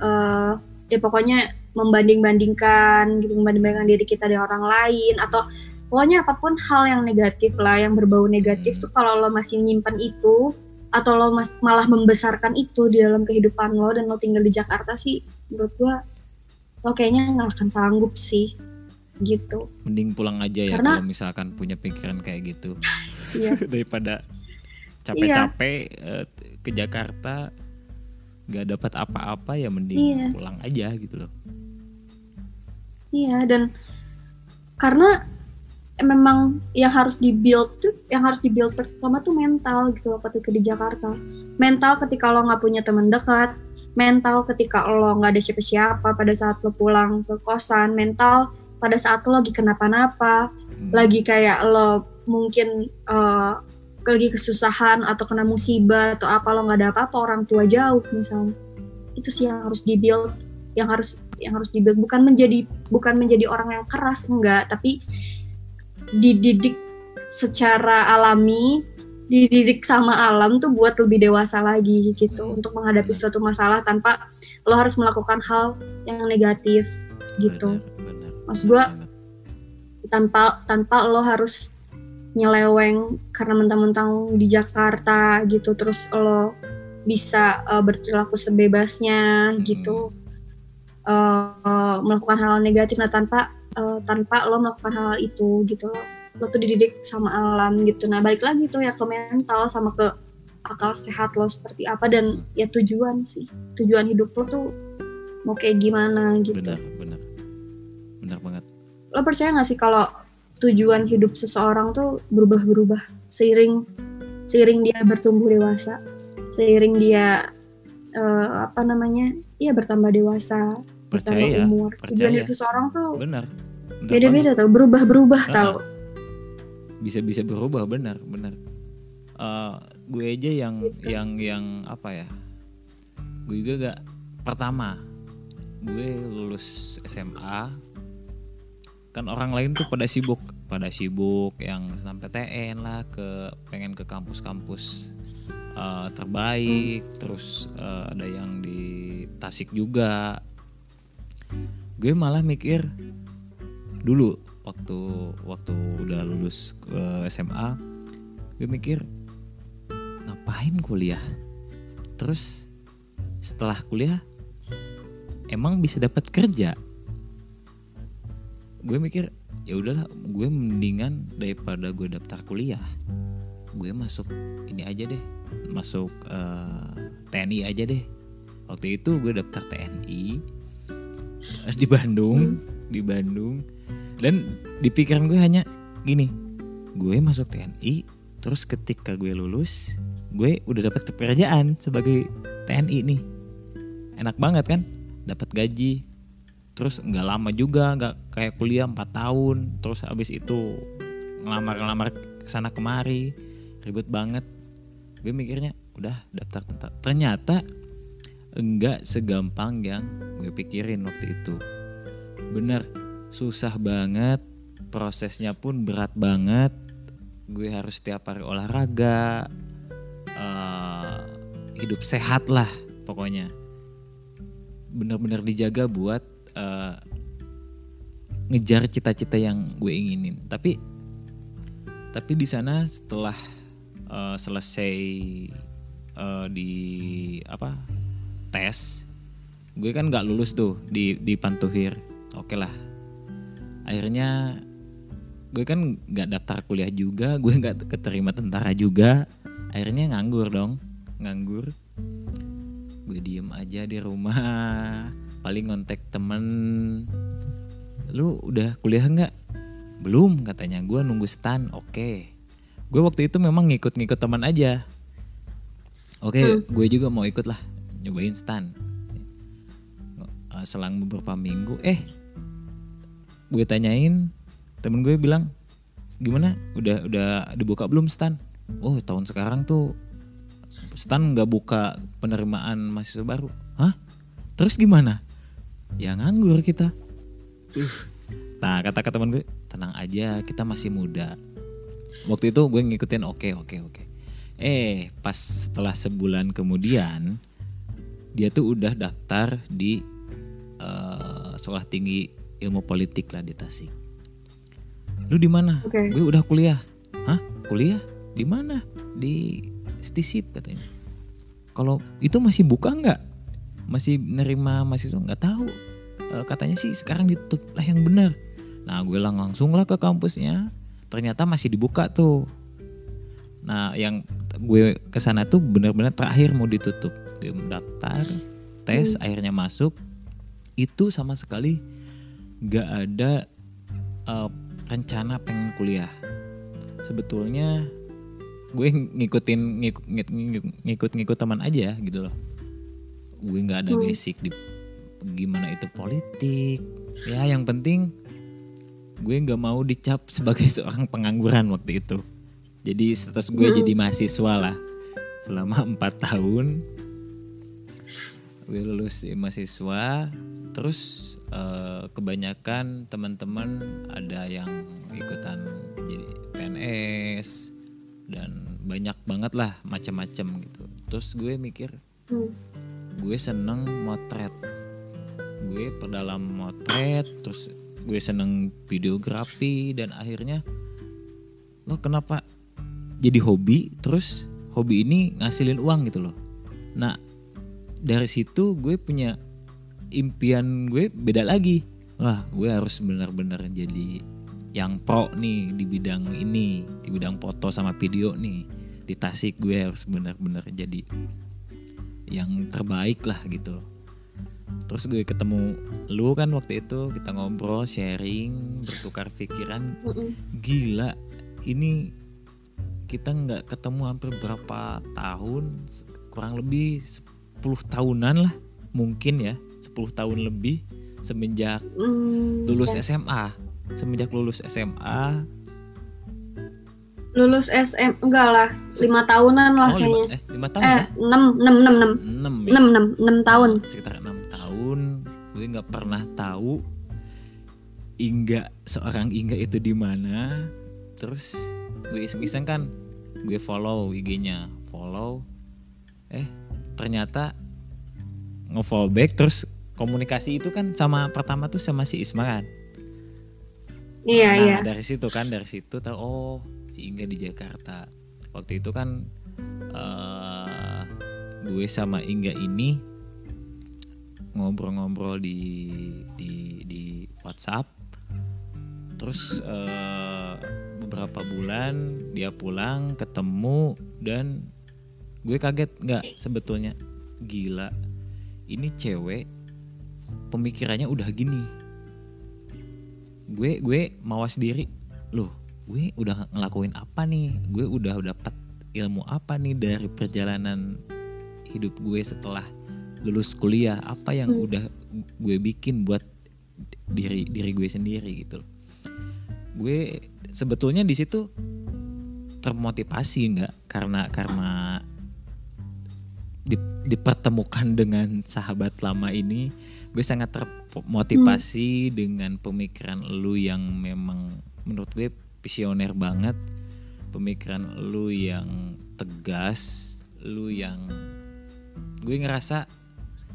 eh ya pokoknya membanding-bandingkan gitu membanding-bandingkan diri kita dengan orang lain atau pokoknya apa pun hal yang negatif lah yang berbau negatif Hmm. tuh kalau lo masih nyimpan itu atau lo mas- malah membesarkan itu di dalam kehidupan lo dan lo tinggal di Jakarta sih menurut gue lo kayaknya nggak akan sanggup sih gitu. Mending pulang aja ya Karena- kalau misalkan punya pikiran kayak gitu. Iya. Daripada capek-capek eh, ke Jakarta nggak dapat apa-apa ya mending Iya. pulang aja gitu loh iya dan karena memang yang harus dibuild tuh yang harus dibuild pertama tuh mental gitu loh ketika di Jakarta mental ketika lo nggak punya teman dekat mental ketika lo nggak ada siapa-siapa pada saat lo pulang ke kosan mental pada saat lo lagi kenapa-napa Hmm. lagi kayak lo mungkin eh, lagi kesusahan atau kena musibah atau apa lo nggak ada apa-apa orang tua jauh misalnya itu sih yang harus dibuild yang harus yang harus dibuild. Bukan menjadi bukan menjadi orang yang keras enggak tapi dididik secara alami dididik sama alam tuh buat lebih dewasa lagi gitu untuk menghadapi suatu masalah tanpa lo harus melakukan hal yang negatif gitu. Benar, benar, Maksud banget. tanpa tanpa lo harus nyeleweng karena mentang-mentang di Jakarta gitu terus lo bisa uh, berperilaku sebebasnya Hmm. gitu. Uh, melakukan hal negatif. Nah tanpa uh, tanpa lo melakukan hal, hal itu gitu lo lo tuh dididik sama alam gitu. Nah balik lagi tuh ya ke mental sama ke akal sehat lo seperti apa dan ya tujuan sih. Tujuan hidup lo tuh mau kayak gimana gitu. Benar benar. Benar banget. Lo percaya gak sih kalau tujuan hidup seseorang tuh berubah-berubah. Seiring seiring dia bertumbuh dewasa. Seiring dia eh, apa namanya iya bertambah dewasa bertambah percaya umur. Tujuan percaya. hidup seseorang tuh benar. Beda-beda tau berubah-berubah Ah. tau. Bisa bisa berubah benar benar. Eh, gue aja yang Gitu. yang yang apa ya gue juga gak pertama. Gue lulus SMA kan orang lain tuh pada sibuk pada sibuk yang senam PTN lah ke pengen ke kampus-kampus eh, terbaik. Terus eh, ada yang di Tasik juga. Gue malah mikir dulu waktu waktu udah lulus ke SMA gue mikir ngapain kuliah? Terus setelah kuliah emang bisa dapat kerja gue mikir ya udahlah gue mendingan daripada gue daftar kuliah gue masuk ini aja deh masuk eh, TNI aja deh. Waktu itu gue daftar TNI di Bandung di Bandung. Dan di pikiran gue hanya gini gue masuk TNI terus ketika gue lulus gue udah dapat pekerjaan sebagai TNI nih. Enak banget kan? Dapat gaji terus nggak lama juga nggak kayak kuliah 4 tahun. Terus habis itu ngelamar-ngelamar ke sana kemari. Ribet banget. Gue mikirnya udah daftar tentang ternyata enggak segampang yang gue pikirin waktu itu. Bener susah banget. Prosesnya pun berat banget. Gue harus setiap hari olahraga eh, hidup sehat lah pokoknya. Bener-bener dijaga buat eh, ngejar cita-cita yang gue inginin. Tapi tapi di sana setelah eh, selesai eh, di apa tes gue kan nggak lulus tuh di di pantuhir. Oke lah. Akhirnya gue kan nggak daftar kuliah juga gue nggak keterima tentara juga. Akhirnya nganggur dong nganggur. Gue diem aja di rumah paling ngontek temen lu udah kuliah nggak? Belum katanya. Gue nunggu stan. Oke. Gue waktu itu memang ngikut-ngikut teman aja. Oke gue juga mau ikut lah nyobain stan. Eh, selang beberapa minggu eh gue tanyain temen gue bilang gimana? Udah udah dibuka belum stan? Oh tahun sekarang tuh stan nggak buka penerimaan mahasiswa baru. Hah? Terus gimana ya nganggur kita nah kata kata temen gue tenang aja kita masih muda waktu itu gue ngikutin oke oke oke eh pas setelah sebulan kemudian dia tuh udah daftar di eh, sekolah tinggi ilmu politik lah di Tasik. Lu di mana? Oke. Gue udah kuliah. Hah? Kuliah? Di mana? Di Stisip katanya. Kalau itu masih buka nggak? Masih nerima mahasiswa nggak tahu. Eh, katanya sih sekarang ditutup lah yang benar. Nah gue lang langsung lah ke kampusnya. Ternyata masih dibuka tuh. Nah yang gue ke sana tuh benar-benar terakhir mau ditutup. Gue mendaftar, tes, akhirnya masuk. Itu sama sekali gak ada eh, rencana pengen kuliah. Sebetulnya gue ngikutin ngikut ngikut, ngikut, ngikut teman aja gitu loh. Gue nggak ada basic di gimana itu politik. Ya yang penting gue nggak mau dicap sebagai seorang pengangguran waktu itu. Jadi status gue jadi mahasiswa lah selama empat tahun. Gue lulus mahasiswa, terus eh, kebanyakan teman-teman ada yang ikutan jadi PNS dan banyak banget lah macam-macam gitu. Terus gue mikir Hmm. Gue seneng motret. Gue perdalam motret terus gue seneng videografi dan akhirnya lo kenapa jadi hobi? Terus hobi ini ngasilin uang gitu loh. Nah dari situ gue punya impian gue beda lagi. Wah gue harus benar-benar jadi yang pro nih di bidang ini di bidang foto sama video nih. Di Tasik gue harus benar-benar jadi yang terbaik lah gitu loh. Terus gue ketemu lu kan waktu itu kita ngobrol, sharing, bertukar pikiran. Gila, ini kita nggak ketemu hampir berapa tahun, kurang lebih 10 tahunan lah mungkin ya, 10 tahun lebih semenjak Hmm, lulus SMA. Semenjak lulus SMA, lulus SM enggak lah lima tahunan lah oh kayaknya. lima, eh lima tahun eh ya? enam enam enam enam. Enam ya? enam enam enam tahun. Sekitar enam tahun. Gue nggak pernah tahu Ingga seorang Ingga itu di mana. Terus gue iseng-iseng kan gue follow IG-nya follow. Eh ternyata nge-follow back terus komunikasi itu kan sama pertama tuh sama si Isma kan iya nah iya. dari situ kan dari situ tahu oh si di Jakarta. Waktu itu kan eh gue sama Ingga ini ngobrol-ngobrol di di di WhatsApp. Terus eh, beberapa bulan dia pulang ketemu dan gue kaget nggak sebetulnya gila. Ini cewek pemikirannya udah gini. Gue gue mawas diri. Loh gue udah ngelakuin apa nih? Gue udah dapat ilmu apa nih dari perjalanan hidup gue setelah lulus kuliah? Apa yang udah gue bikin buat diri diri gue sendiri? Gitu loh. gue sebetulnya di situ termotivasi nggak? Karena karena di- dipertemukan dengan sahabat lama ini gue sangat termotivasi dengan pemikiran lu yang memang menurut gue visioner banget. Pemikiran lu yang tegas lu yang gue ngerasa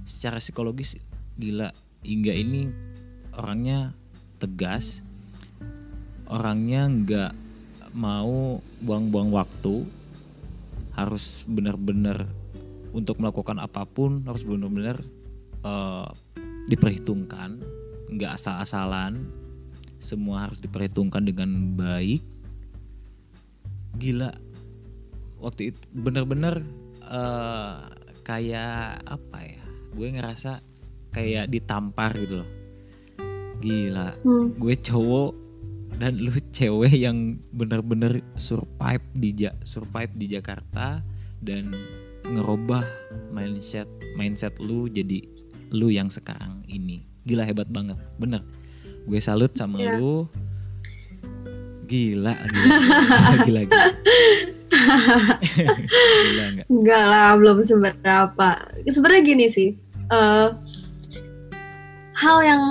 secara psikologis gila hingga ini orangnya tegas orangnya nggak mau buang-buang waktu harus benar-benar untuk melakukan apa pun harus benar-benar eh, diperhitungkan nggak asal-asalan semua harus diperhitungkan dengan baik. Gila. Waktu itu benar-benar eh, kayak apa ya? Gue ngerasa kayak ditampar gitu loh. Gila. Hmm. gue cowok dan lu cewek yang bener-bener survive di Ja- survive di Jakarta dan ngerubah mindset mindset lu jadi lu yang sekarang ini. Gila hebat banget. Bener gue salut sama Iya. lu gila gila gila gila, gila nggak Enggak lah, belum seberapa. Sebenarnya gini sih, eh, hal yang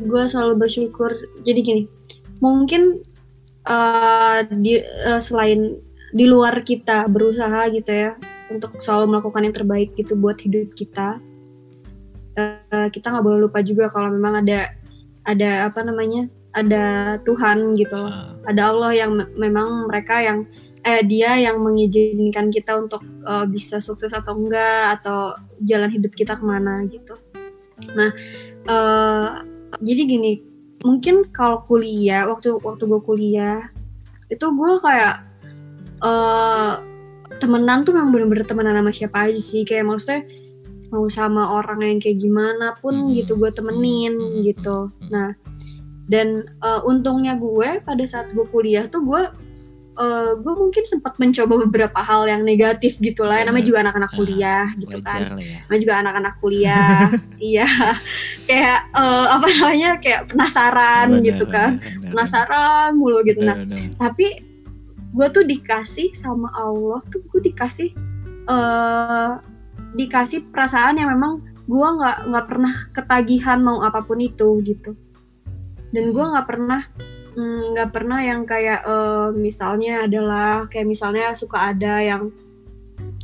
gue selalu bersyukur. Jadi gini, mungkin eh, di eh, selain di luar kita berusaha gitu ya untuk selalu melakukan yang terbaik gitu buat hidup kita, eh, kita nggak boleh lupa juga kalau memang ada ada apa namanya ada Tuhan gitu. Loh Ah, ada Allah yang me- memang mereka yang eh dia yang mengizinkan kita untuk eh, bisa sukses atau enggak atau jalan hidup kita ke mana gitu. Nah, eh, jadi gini, mungkin kalau kuliah waktu waktu gue kuliah itu gue kayak eh temenan tuh memang bener-bener temenan sama siapa aja sih. Kayak maksudnya mau sama orang yang kayak gimana pun Mhm. gitu gue temenin Mhm. gitu. Nah, dan eh, untungnya gue pada saat gue kuliah tuh gue eh, gue mungkin sempat mencoba beberapa hal yang negatif gitu lah. Namanya juga anak-anak Ah, kuliah gitu kan. ya. Namanya juga anak-anak kuliah. Iya. Kayak eh, apa namanya kayak penasaran gitu kan. penasaran mulu gitu. Nah tapi gue tuh dikasih sama Allah tuh gue dikasih eh dikasih perasaan yang memang gue nggak nggak pernah ketagihan mau apa pun itu gitu dan gue nggak pernah mm, nggak pernah yang kayak eh, misalnya adalah kayak misalnya suka ada yang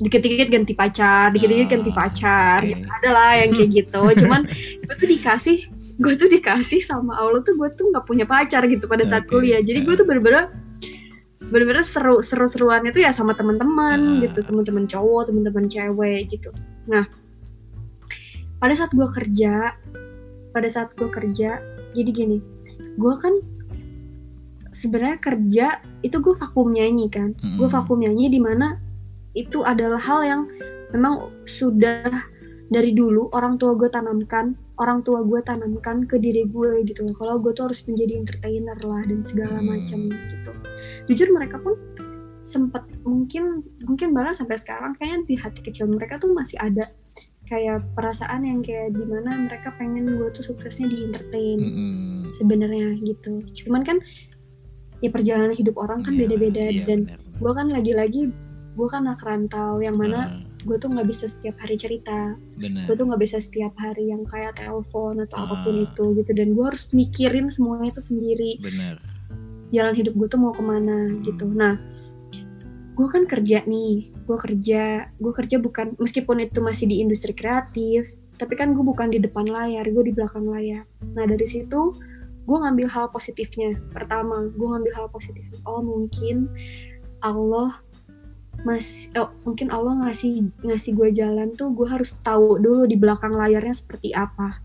dikit-dikit ganti pacar dikit-dikit Ah, ganti pacar oke. gitu. ada lah yang kayak gitu cuman gue tuh dikasih gue tuh dikasih sama Allah tuh gue tuh nggak punya pacar gitu pada saat Oke. kuliah jadi gue tuh bener-bener bener-bener seru seru seruannya tuh ya sama teman-teman Ah. gitu teman-teman cowok teman-teman cewek gitu nah pada saat gue kerja pada saat gue kerja jadi gini gue kan sebenarnya kerja itu gue vakum nyanyi kan gue Mm-mm. vakum nyanyi di mana itu adalah hal yang memang sudah dari dulu orang tua gue tanamkan orang tua gue tanamkan ke diri gue gitu loh kalau gue tuh harus menjadi entertainer lah dan segala Hmm. macam gitu jujur mereka pun sempat mungkin mungkin bahkan sampai sekarang kayaknya di hati kecil mereka tuh masih ada kayak perasaan yang kayak di mana mereka pengen gue tuh suksesnya di entertain Mm-mm. sebenarnya gitu. Cuman kan ya perjalanan hidup orang kan Iya, beda-beda iya, dan benar, benar. gue kan lagi-lagi gue kan anak rantau yang mana Ah, gue tuh nggak bisa setiap hari cerita. Gue tuh nggak bisa setiap hari yang kayak telepon atau Ah. apa pun itu gitu. Dan gue harus mikirin semuanya itu sendiri. Benar jalan hidup gue tuh mau ke mana gitu. Nah gue kan kerja nih gue kerja gue kerja bukan meskipun itu masih di industri kreatif tapi kan gue bukan di depan layar gue di belakang layar. Nah dari situ gue ngambil hal positifnya. Pertama gue ngambil hal positifnya oh mungkin Allah mas oh, mungkin Allah ngasih ngasih gue jalan tuh gue harus tahu dulu di belakang layarnya seperti apa.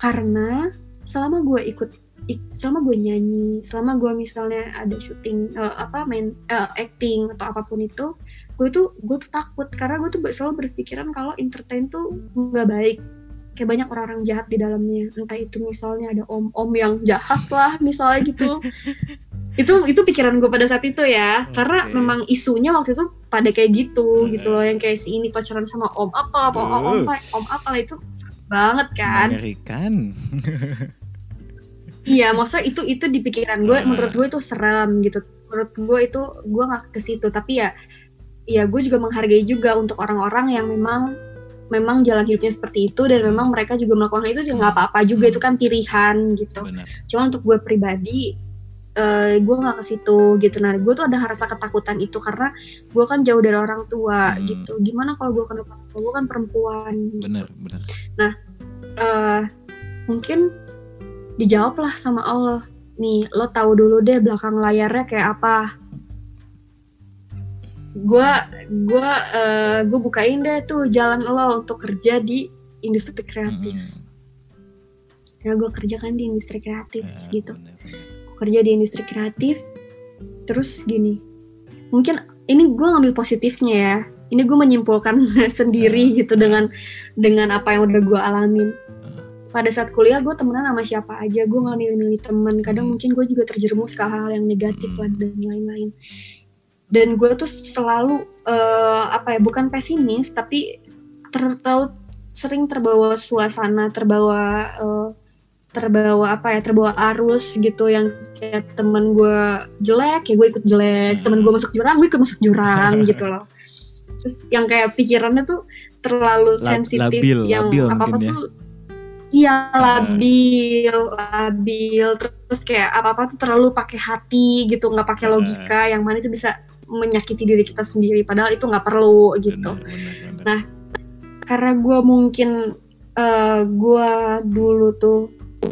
Karena selama gue ikut ik- selama gue nyanyi selama gue misalnya ada syuting eh, apa main eh, acting atau apa pun itu gue tuh gue tuh takut. Karena gue tuh selalu berpikiran kalau entertain tuh nggak baik. Kayak banyak orang-orang jahat di dalamnya. Entah itu misalnya ada om-om yang jahat lah misalnya gitu. Itu itu pikiran gue pada saat itu ya. Oke. karena memang isunya waktu itu pada kayak gitu Hmm. gitu loh. Yang kayak si ini pacaran sama om apa apa om, apa om apa lah itu banget kan. Mengerikan iya maksudnya itu itu di pikiran gue Ah. menurut gue itu serem gitu. Menurut gue itu gue nggak ke situ. Tapi ya ya gue juga menghargai juga untuk orang-orang yang memang memang jalan hidupnya seperti itu. Dan memang mereka juga melakukan itu juga nggak apa-apa juga. Itu kan pilihan gitu. Benar. Cuma untuk gue pribadi eh gue nggak ke situ gitu. Nah gue tuh ada rasa ketakutan itu karena gue kan jauh dari orang tua Hmm. gitu. Gimana kalau gue kenapa gue kan perempuan? Gitu. benar. Benar eh mungkin dijawab lah sama Allah. Nih lo tahu dulu deh belakang layarnya kayak apa. Gue gue eh, gue bukain deh tuh jalan lo untuk kerja di industri kreatif. Mm-mm. karena gue kerja kan di industri kreatif Ya, gitu. Gua kerja di industri kreatif terus gini. Mungkin ini gue ngambil positifnya ya. Ini gue menyimpulkan sendiri gitu dengan dengan apa yang udah gue alamin pada saat kuliah gue temenan sama siapa aja gue nggak milih-milih temen kadang Hmm. mungkin gue juga terjerumus ke hal yang negatif Hmm. lah dan lain-lain dan gue tuh selalu eh, apa ya bukan pesimis tapi ter- terlalu sering terbawa suasana terbawa eh, terbawa apa ya terbawa arus gitu yang kayak temen gue jelek ya gue ikut jelek Hmm. temen gue masuk jurang gue ikut masuk jurang gitu loh terus yang kayak pikirannya tuh terlalu sensitif labil, yang labil apa apa ya. tuh iya labil labil. Terus kayak apa apa tuh terlalu pakai hati gitu nggak pakai Hmm. logika yang mana itu bisa menyakiti diri kita sendiri padahal itu nggak perlu gitu. Benar benar benar. Nah, karena gue mungkin eh gue dulu tuh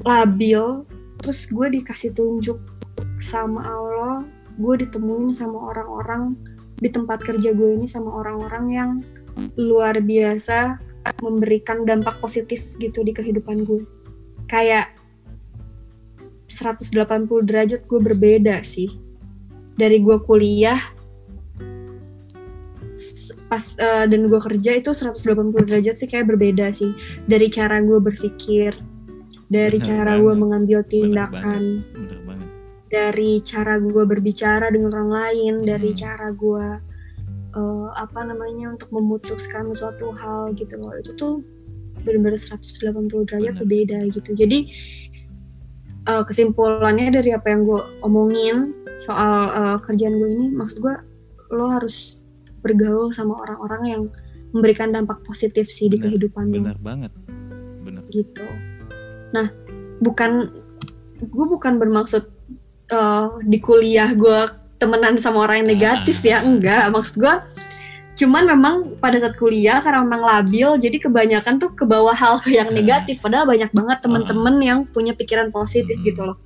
labil terus gue dikasih tunjuk sama Allah gue ditemuin sama orang-orang di tempat kerja gue ini sama orang-orang yang luar biasa memberikan dampak positif gitu di kehidupan gue. Kayak 180 derajat gue berbeda sih. Dari gue kuliah pas eh, dan gue kerja itu 180 derajat sih kayak berbeda sih. Dari cara gue berpikir dari Bener cara banget. gue mengambil Bener tindakan benar banget. dari cara gue berbicara dengan orang lain dari Hmm. cara gue eh, apa namanya untuk memutuskan suatu hal gitu loh. Itu tuh benar-benar 180 derajat Bener. berbeda gitu. Jadi eh, kesimpulannya dari apa yang gue omongin soal eh, kerjaan gue ini maksud gue lo harus bergaul sama orang-orang yang memberikan dampak positif sih di Bener, kehidupan lo. benar banget. Benar gitu. Nah, bukan gue bukan bermaksud eh, di kuliah gue temenan sama orang yang negatif ya, enggak. Maksud gue cuman memang pada saat kuliah karena memang labil jadi kebanyakan tuh ke bawah hal yang Ah. negatif padahal banyak banget teman-teman yang punya pikiran positif Hmm. gitu loh.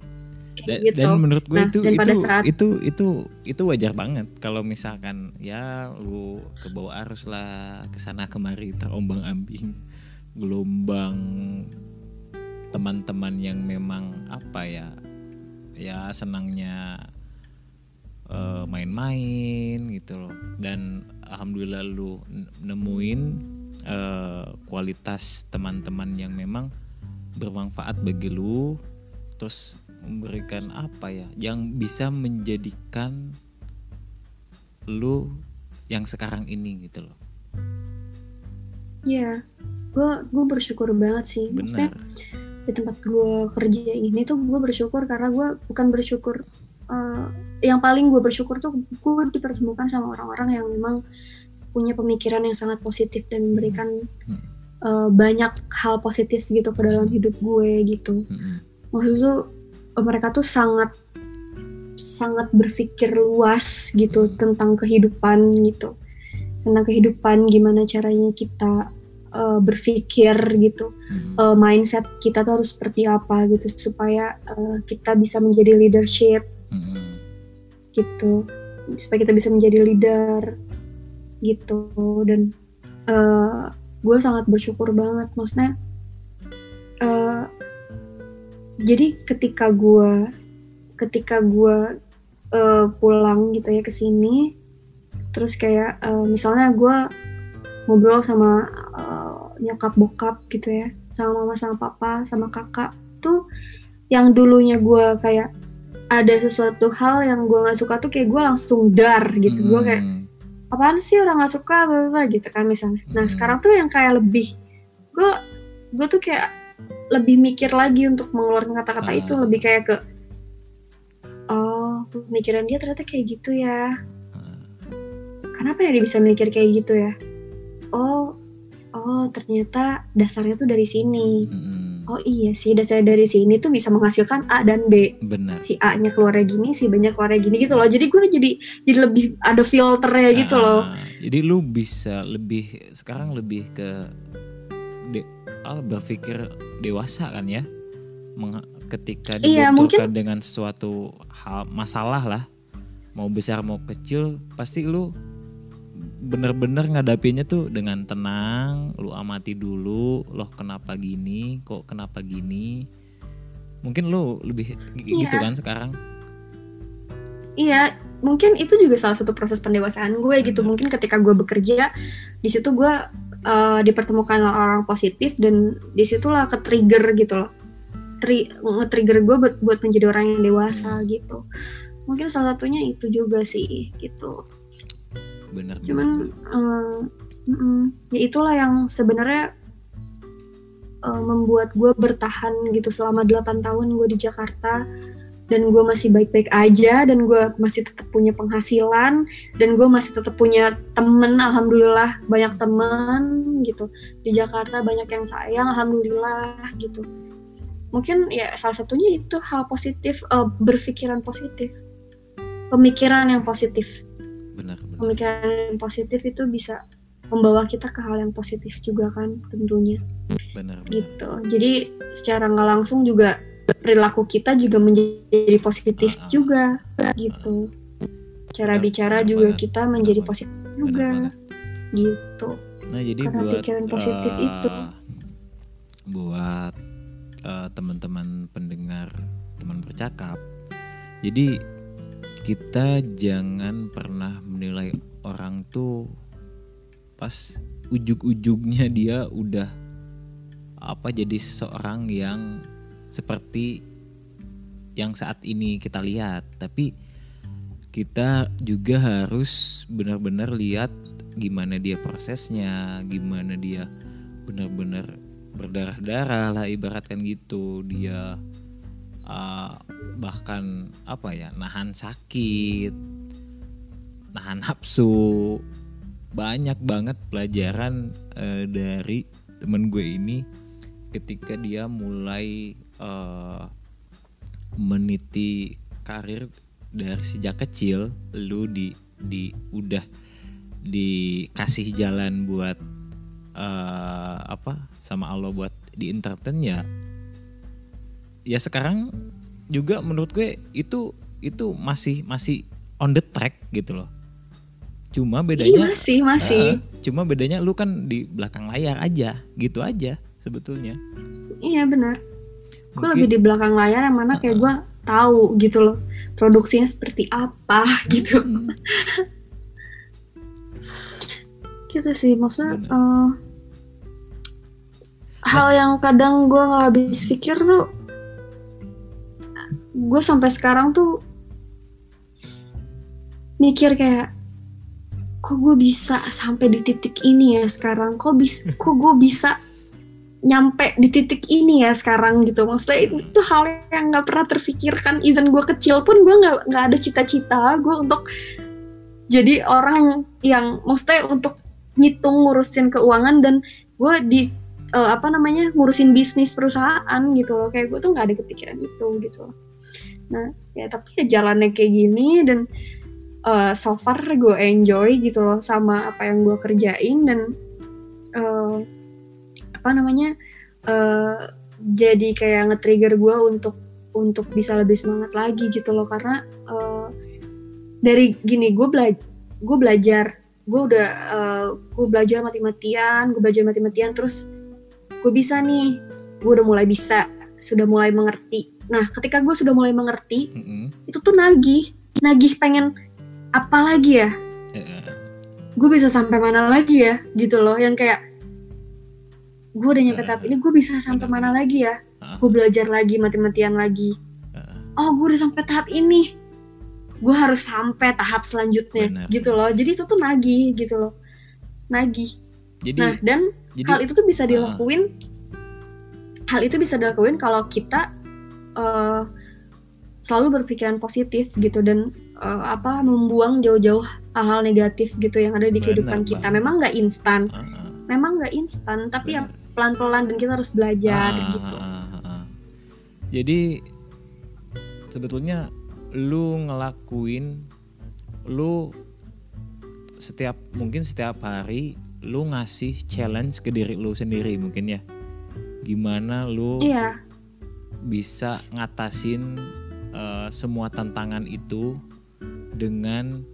dan, gitu. dan menurut gue Nah, itu dan itu, saat- itu itu itu wajar banget kalau misalkan ya lu ke bawah arus lah ke sana kemari terombang ambing gelombang teman-teman yang memang apa ya ya senangnya eh, main-main gitu loh. Dan alhamdulillah lu nemuin eh, kualitas teman-teman yang memang bermanfaat bagi lu terus memberikan apa ya yang bisa menjadikan lu yang sekarang ini gitu loh. Iya, gue gue bersyukur banget sih. Maksudnya benar di tempat gue kerja ini tuh gue bersyukur karena gue bukan bersyukur eh, yang paling gue bersyukur tuh gue dipertemukan sama orang-orang yang memang punya pemikiran yang sangat positif dan memberikan Hmm. eh, banyak hal positif gitu ke dalam hidup gue gitu. Mm-mm. Maksud tuh mereka tuh sangat sangat berpikir luas gitu tentang kehidupan gitu tentang kehidupan gimana caranya kita eh, berpikir gitu Mm-mm. uh, mindset kita tuh harus seperti apa gitu supaya uh, kita bisa menjadi leadership Mm-mm. Gitu supaya kita bisa menjadi leader gitu. Dan uh, gue sangat bersyukur banget maksudnya uh, jadi ketika gue ketika gue uh, pulang gitu ya ke sini terus kayak uh, misalnya gue ngobrol sama uh, nyokap bokap gitu ya sama mama sama papa sama kakak tuh yang dulunya gue kayak ada sesuatu hal yang gue nggak suka tuh kayak gue langsung dar gitu gue kayak Hmm. apaan sih orang nggak suka bla, bla, gitu kan misalnya nah Hmm. sekarang tuh yang kayak lebih gue gue tuh kayak lebih mikir lagi untuk mengeluarkan kata-kata Ah. itu lebih kayak ke oh pemikiran dia ternyata kayak gitu ya kenapa ya dia bisa mikir kayak gitu ya oh oh ternyata dasarnya tuh dari sini Hmm. Oh iya sih dasarnya dari sini tuh bisa menghasilkan A dan B. Benar. Si A nya keluarnya gini si B nya keluarnya gini gitu loh. Jadi gue jadi jadi lebih ada filternya gitu loh. Ah, jadi lu bisa lebih sekarang lebih ke de, ah, berpikir dewasa kan ya? Meng- ketika Iya, dibenturkan dengan sesuatu hal masalah lah. Mau besar mau kecil pasti lu bener-bener ngadapinnya tuh dengan tenang lu amati dulu loh kenapa gini kok kenapa gini mungkin lu lebih g- gitu Iya. kan sekarang Iya, mungkin itu juga salah satu proses pendewasaan gue gitu. Mungkin ketika gue bekerja, di situ gue eh, dipertemukan orang positif dan di situlah ke trigger gitu loh. Tri nge-trigger gue buat, buat menjadi orang yang dewasa gitu. Mungkin salah satunya itu juga sih gitu. Bener Cuman mm-mm, ya itulah yang sebenarnya eh, membuat gue bertahan gitu selama 8 tahun gue di Jakarta. Dan gue masih baik-baik aja dan gue masih tetap punya penghasilan dan gue masih tetap punya temen alhamdulillah banyak teman gitu. Di Jakarta banyak yang sayang alhamdulillah gitu. Mungkin ya salah satunya itu hal positif eh, berpikiran positif. Pemikiran yang positif. Bener pemikiran yang positif itu bisa membawa kita ke hal yang positif juga kan tentunya. Bener bener gitu. Jadi secara nggak langsung juga perilaku kita juga menjadi positif Ah, ah. juga gitu. Cara Benar, bicara benar juga kita menjadi Benar positif Bener juga gitu. Nah jadi Karena buat pikiran positif eh, itu. buat eh, teman-teman pendengar teman bercakap, jadi kita jangan pernah menilai orang tuh pas ujug-ujugnya dia udah apa jadi seseorang yang seperti yang saat ini kita lihat, tapi kita juga harus benar-benar lihat gimana dia prosesnya, gimana dia benar-benar berdarah-darah lah ibaratkan gitu. Dia uh, bahkan apa ya, nahan sakit, nahan nafsu. Banyak banget pelajaran uh, dari temen gue ini ketika dia mulai uh, meniti karir dari sejak kecil lu di di udah dikasih jalan buat eh, apa sama Allah buat di entertain ya ya sekarang juga menurut gue itu itu masih masih on the track gitu loh. Cuma Ih, bedanya masih masih. Eh, cuma bedanya lu kan di belakang layar aja gitu aja sebetulnya. Iya benar. Gue lebih di belakang layar yang mana kayak gue tahu gitu loh produksinya seperti apa gitu. Hmm, gitu sih maksudnya Bener. eh, hal yang kadang gue nggak habis pikir tuh gue sampai sekarang tuh mikir kayak kok gue bisa sampai di titik ini ya sekarang? Kok bis kok gue bisa nyampe di titik ini ya sekarang gitu? Maksudnya itu, hal yang nggak pernah terfikirkan. Even gue kecil pun gue nggak nggak ada cita-cita gue untuk jadi orang yang maksudnya untuk ngitung ngurusin keuangan dan gue di eh, apa namanya ngurusin bisnis perusahaan gitu loh. Kayak gue tuh nggak ada kepikiran itu gitu. loh nah ya tapi ya jalannya kayak gini dan eh, so far gue enjoy gitu loh sama apa yang gue kerjain dan eh, apa namanya eh, jadi kayak nge-trigger gue untuk untuk bisa lebih semangat lagi gitu loh karena eh, dari gini gue belajar gue belajar gue udah eh, gue belajar mati-matian gue belajar mati-matian terus gue bisa nih gue udah mulai bisa sudah mulai mengerti nah ketika gue sudah mulai mengerti mm-mm. itu tuh nagih. Nagih pengen apa lagi ya? Eh, gue bisa sampai mana lagi ya? Gitu loh yang kayak gue udah nyampe tahap ini gue bisa sampai mana lagi ya? Gue belajar lagi mati-matian lagi. Oh gue udah sampai tahap ini. Gue harus sampai tahap selanjutnya Benar. gitu loh. Jadi itu tuh nagih gitu loh. Nagih. Jadi nah dan jadi hal itu tuh bisa dilakuin hal itu bisa dilakuin kalau kita eh, selalu berpikiran positif gitu dan eh, apa membuang jauh-jauh hal-hal negatif gitu yang ada di Benar kehidupan kita memang nggak instan ah, ah, memang nggak instan tapi ya benar. pelan-pelan dan kita harus belajar Ah, gitu ah, ah. Jadi sebetulnya lu ngelakuin lu setiap mungkin setiap hari lu ngasih challenge ke diri lu sendiri mungkin ya. Gimana lu iya bisa ngatasin eh, semua tantangan itu dengan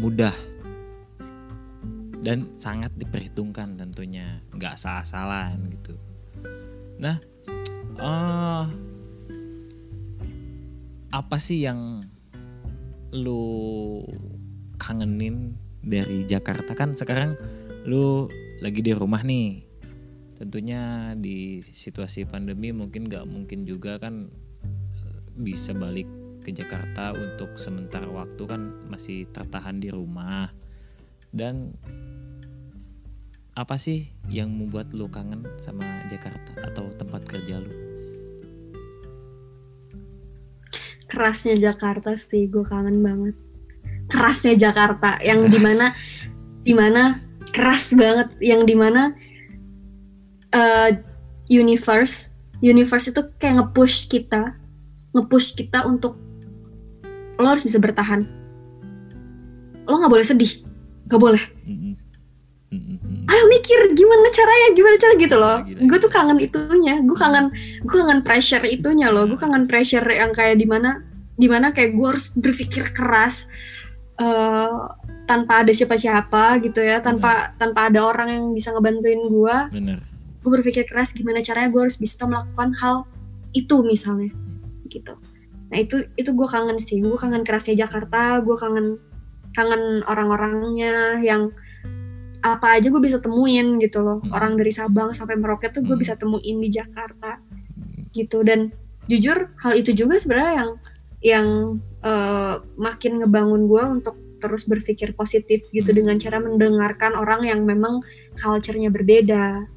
mudah dan sangat diperhitungkan tentunya nggak salah-salahan gitu. Nah eh apa sih yang lu kangenin dari Jakarta? Kan sekarang lu lagi di rumah nih tentunya di situasi pandemi mungkin nggak mungkin juga kan eh, bisa balik ke Jakarta untuk sementara waktu kan masih tertahan di rumah. Dan apa sih yang membuat lu kangen sama Jakarta atau tempat kerja lu? kerasnya Jakarta sih gue kangen banget. Kerasnya Jakarta yang di mana di mana keras banget yang di mana eh, universe. Universe itu kayak nge-push kita. Nge-push kita untuk lo harus bisa bertahan. Lo nggak boleh sedih. Nggak boleh. Ayo mikir gimana caranya? Gimana cara gitu loh. Gue tuh kangen itunya. Gue kangen gue kangen pressure itunya loh. Gue kangen pressure yang kayak di mana di mana kayak gue harus berpikir keras eh, tanpa ada siapa-siapa gitu ya. Tanpa tanpa ada orang yang bisa ngebantuin gue Bener. Gue berpikir keras gimana caranya gue harus bisa melakukan hal itu misalnya. Gitu. Nah itu itu gue kangen sih. Gue kangen kerasnya Jakarta gue kangen kangen orang-orangnya yang apa aja gue bisa temuin gitu loh. Hmm. orang dari Sabang sampai Merauke tuh gue Hmm. bisa temuin di Jakarta. Gitu. Dan jujur hal itu juga sebenarnya yang yang eh, makin ngebangun gue untuk terus berpikir positif gitu Hmm. dengan cara mendengarkan orang yang memang culture-nya berbeda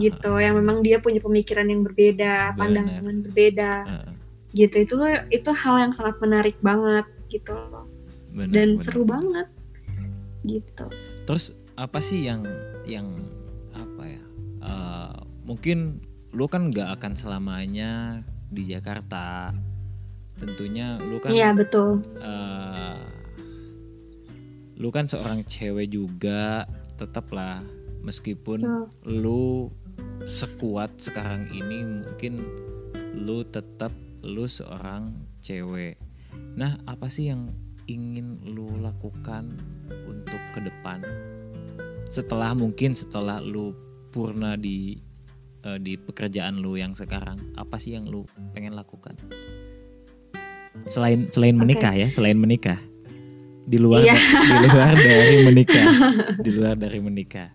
gitu yang memang dia punya pemikiran yang berbeda Benar. pandangan berbeda ah. gitu itu itu hal yang sangat menarik banget gitu loh Bener, dan bener. seru banget gitu Terus apa sih yang yang apa ya? eh, mungkin lu kan nggak akan selamanya di Jakarta. Tentunya lu kan iya betul eh, lu kan seorang cewek juga, tetaplah meskipun Betul. lu sekuat sekarang ini mungkin lu tetap lu seorang cewek. Nah, apa sih yang ingin lu lakukan untuk ke depan? Setelah mungkin setelah lu purna di eh, di pekerjaan lu yang sekarang, apa sih yang lu pengen lakukan? Selain selain menikah ya, selain menikah. Di luar Iya. di luar dari menikah. Di luar dari menikah.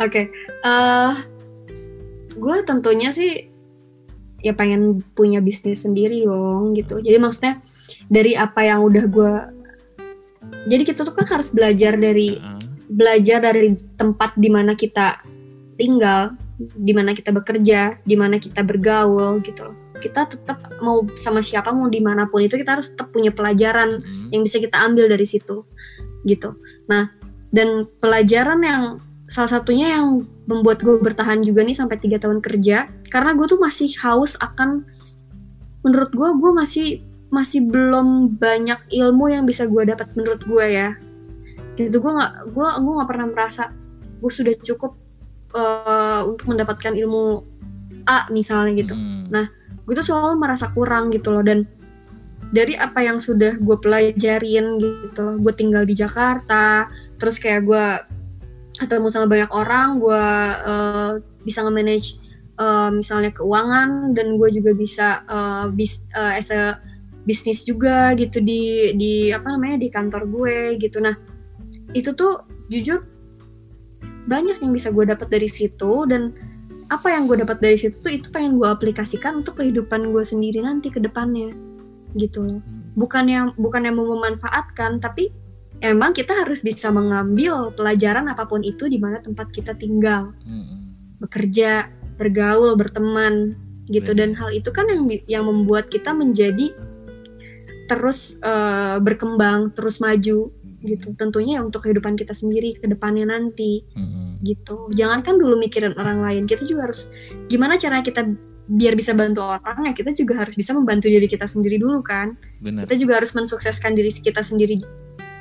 Oke eh gue tentunya sih ya pengen punya bisnis sendiri dong gitu jadi maksudnya dari apa yang udah gue jadi kita tuh kan harus belajar dari Heeh. belajar dari tempat di mana kita tinggal, di mana kita bekerja, di mana kita bergaul gitu loh. Kita tetap mau sama siapa mau di mana pun itu kita harus tetap punya pelajaran Mm. yang bisa kita ambil dari situ gitu. Nah dan pelajaran yang salah satunya yang membuat gue bertahan juga nih sampai tiga tahun kerja karena gue tuh masih haus akan menurut gue gue masih masih belum banyak ilmu yang bisa gue dapat menurut gue ya gitu gue nggak gue gue nggak pernah merasa gue sudah cukup eh, untuk mendapatkan ilmu A misalnya gitu Mm. Nah, gue tuh selalu merasa kurang gitu loh dan dari apa yang sudah gue pelajarin gitu loh gue tinggal di Jakarta terus kayak gue ketemu sama banyak orang gue eh, bisa nge-manage eh, misalnya keuangan dan gue juga bisa eh, bis, eh, as a bisnis juga gitu di di apa namanya di kantor gue gitu. Nah itu tuh jujur banyak yang bisa gue dapat dari situ dan apa yang gue dapat dari situ tuh itu pengen gue aplikasikan untuk kehidupan gue sendiri nanti ke depannya gitu loh. Bukannya bukannya mau memanfaatkan tapi emang kita harus bisa mengambil pelajaran apa pun itu di mana tempat kita tinggal. Mm-mm. bekerja bergaul berteman gitu. Dan hal itu kan yang yang membuat kita menjadi terus eh, berkembang terus maju gitu. Tentunya ya untuk kehidupan kita sendiri ke depannya nanti Mm-mm. gitu. Jangankan dulu mikirin orang lain. Kita juga harus gimana caranya kita biar bisa bantu orang ya kita juga harus bisa membantu diri kita sendiri dulu kan. Benar. Kita juga harus mensukseskan diri kita sendiri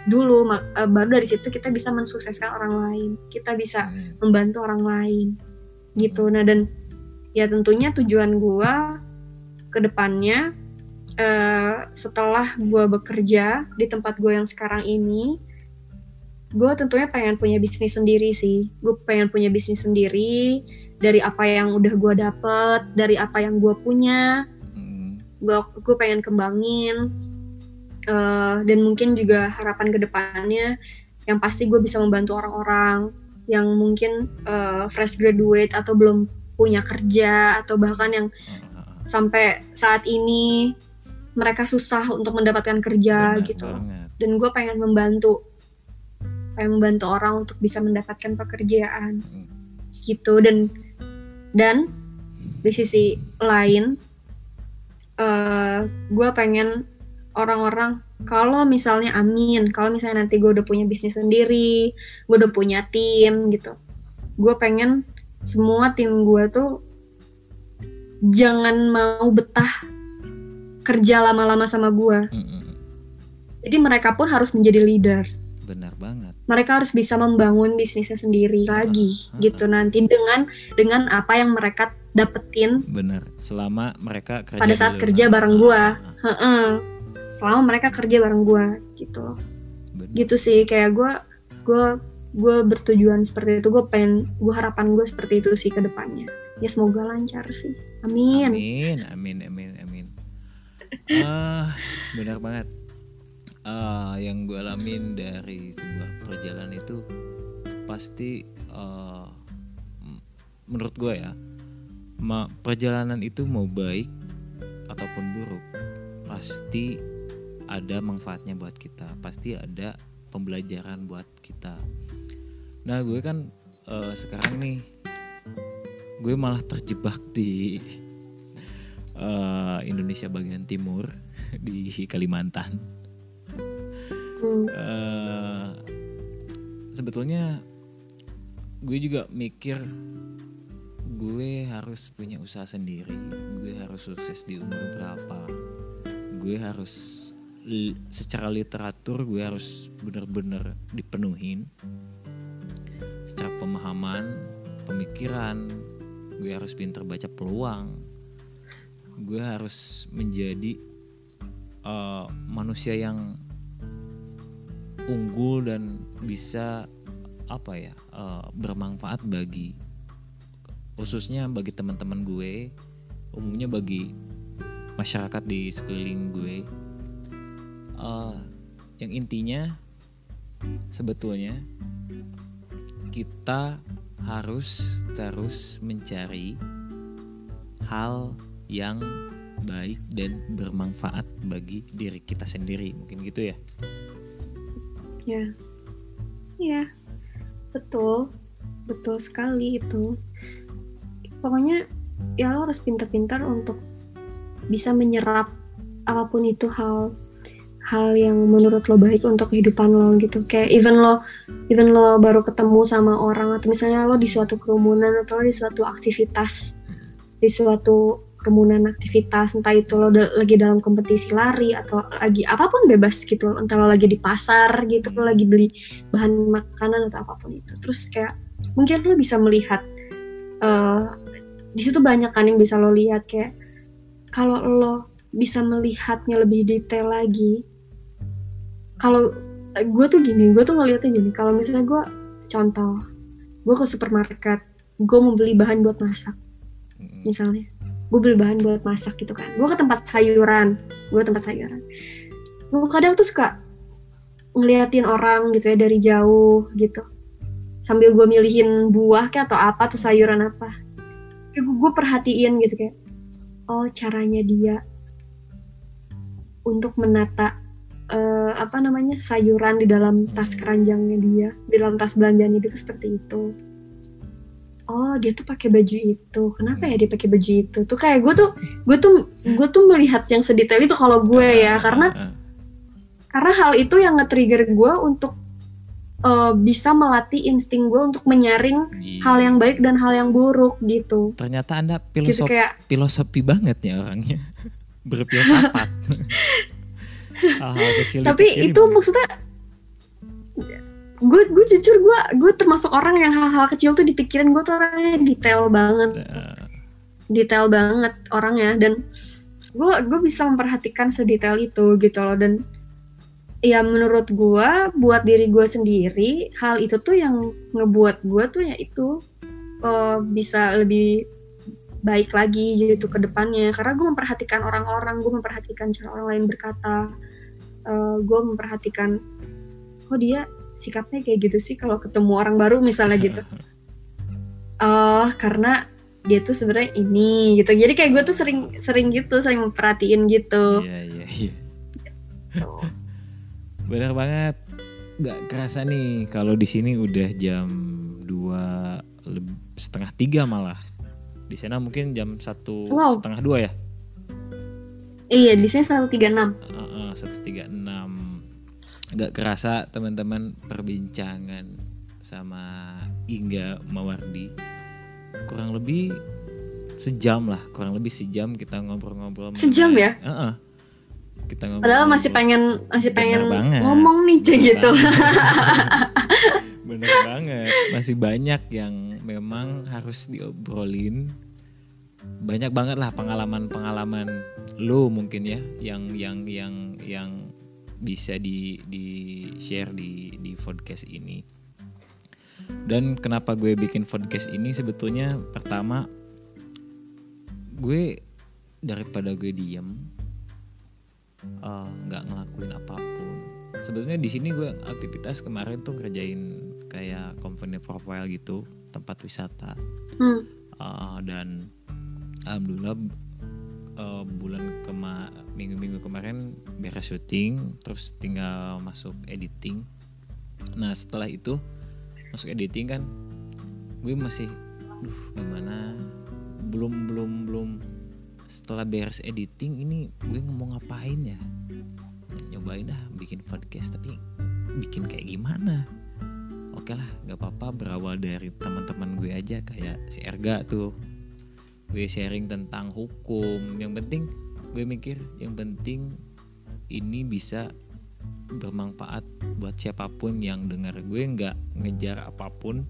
dulu eh, baru dari situ kita bisa mensukseskan orang lain. Kita bisa Mm. membantu orang lain gitu. Nah dan ya tentunya tujuan gua ke depannya eh, setelah gua bekerja di tempat gue yang sekarang ini gue tentunya pengen punya bisnis sendiri sih. Gue pengen punya bisnis sendiri dari apa yang udah gua dapet dari apa yang gua punya. Mm. gue gue pengen kembangin eh, dan mungkin juga harapan ke depannya yang pasti gue bisa membantu orang-orang yang mungkin eh, fresh graduate atau belum punya kerja atau bahkan yang sampai saat ini mereka susah untuk mendapatkan kerja benar gitu banget. dan gue pengen membantu pengen membantu orang untuk bisa mendapatkan pekerjaan gitu dan dan di sisi lain eh gue pengen orang-orang kalau misalnya amin kalau misalnya nanti gue udah punya bisnis sendiri gue udah punya tim gitu. Gue pengen semua tim gue tuh jangan mau betah kerja lama-lama sama gue Mm-mm. jadi mereka pun harus menjadi leader. Benar banget. Mereka harus bisa membangun bisnisnya sendiri lagi ah, gitu nanti dengan dengan apa yang mereka dapetin benar. Selama mereka kerja pada saat kerja bareng Ah, gua. ah, Heeh. Selama mereka kerja bareng gua gitu loh. benar. gitu sih kayak gua gua gue bertujuan seperti itu gue pengen gue harapan gue seperti itu sih ke depannya ya semoga lancar sih amin, Amin, amin, amin, amin. Ah, benar banget. Ah, yang gue alamin dari sebuah perjalanan itu pasti m- menurut gue ya, perjalanan itu mau baik ataupun buruk, pasti ada manfaatnya buat kita, pasti ada pembelajaran buat kita. Nah, gue kan eh, sekarang nih gue malah terjebak di eh, Indonesia bagian timur di Kalimantan. Eh, sebetulnya gue juga mikir gue harus punya usaha sendiri, gue harus sukses di umur berapa, gue harus secara literatur gue harus bener-bener dipenuhin. Secara pemahaman, pemikiran, gue harus pintar baca peluang, gue harus menjadi eh, manusia yang unggul dan bisa apa ya eh, bermanfaat bagi khususnya bagi teman-teman gue umumnya bagi masyarakat di sekeliling gue Eh, yang intinya sebetulnya kita harus terus mencari hal yang baik dan bermanfaat bagi diri kita sendiri. Mungkin gitu ya? Ya. Ya. Betul. Betul sekali itu. Pokoknya ya lo harus pintar-pintar untuk bisa menyerap apa pun itu hal hal yang menurut lo baik untuk kehidupan lo gitu. Kayak even lo even lo baru ketemu sama orang atau misalnya lo di suatu kerumunan atau lo di suatu aktivitas di suatu kerumunan aktivitas entah itu lo da- lagi dalam kompetisi lari atau lagi apa pun bebas gitu entah lo lagi di pasar gitu lo lagi beli bahan makanan atau apa pun itu. Terus kayak mungkin lo bisa melihat eh di situ banyak kan yang bisa lo lihat kayak kalau lo bisa melihatnya lebih detail lagi kalau gue tuh gini gue tuh ngeliatnya gini kalau misalnya gue contoh gue ke supermarket gue mau beli bahan buat masak misalnya gue beli bahan buat masak gitu kan gue ke tempat sayuran gue tempat sayuran gue kadang tuh suka ngeliatin orang gitu ya dari jauh gitu sambil gue milihin buah kayak atau apa atau sayuran apa kayak gue perhatiin gitu kayak oh caranya dia untuk menata eh, apa namanya sayuran di dalam tas keranjangnya dia di dalam tas belanjanya dia tuh seperti itu. Oh dia tuh pakai baju itu. Kenapa ya dia pakai baju itu? Tuh kayak gue tuh gue tuh gue tuh melihat yang sedetail itu kalau gue ya karena karena hal itu yang nge-trigger gue untuk eh, bisa melatih insting gue untuk menyaring Iya. hal yang baik dan hal yang buruk gitu. Ternyata anda gitu filosofi kayak filosofi banget ya orangnya. Berfilsafat hal-hal kecil tapi dipikirin. itu maksudnya gue gue jujur gue gue termasuk orang yang hal-hal kecil tuh dipikirin gue tuh orangnya detail banget. Ah, detail banget orangnya dan gue gue bisa memperhatikan sedetail itu gitu loh dan ya menurut gue buat diri gue sendiri hal itu tuh yang ngebuat gue tuh ya itu eh, bisa lebih baik lagi gitu ke depannya. Karena gue memperhatikan orang-orang gue memperhatikan cara orang lain berkata eh, gue memperhatikan oh dia sikapnya kayak gitu sih kalau ketemu orang baru misalnya gitu oh karena dia tuh sebenarnya ini gitu jadi kayak gue tuh sering sering gitu sering memperhatiin gitu Iya iya iya. Benar banget. Gak kerasa nih kalau di sini udah jam 2 leb- setengah tiga malah. Di sana mungkin jam satu Wow. setengah dua ya. Iya di sini 136 Satu tiga enam. Gak kerasa teman-teman perbincangan sama Ingga Mawardi kurang lebih sejam lah kurang lebih sejam kita ngobrol-ngobrol Sejam ya? Heeh. kita ngobrol padahal masih pengen masih Bener pengen banget. ngomong nih Cek, gitu Bener banget, masih banyak yang memang harus diobrolin. Banyak banget lah pengalaman-pengalaman lu mungkin ya yang yang yang yang bisa di di share di di podcast ini. Dan kenapa gue bikin podcast ini sebetulnya pertama gue daripada gue diem eh, nggak ngelakuin apa pun sebetulnya di sini gue aktivitas kemarin tuh ngerjain kayak company profile gitu tempat wisata hmm. Eh, dan alhamdulillah eh, bulan kema minggu-minggu kemarin beres syuting terus tinggal masuk editing. Nah setelah itu masuk editing kan gue masih duh gimana? Belum belum belum. Setelah beres editing ini gue ngomong ngapain ya? Nyobain dah bikin podcast tapi bikin kayak gimana? Oke lah nggak apa-apa berawal dari teman-teman gue aja kayak si Erga tuh gue sharing tentang hukum. Yang penting gue mikir yang penting ini bisa bermanfaat buat siapa pun yang dengar gue nggak ngejar apa pun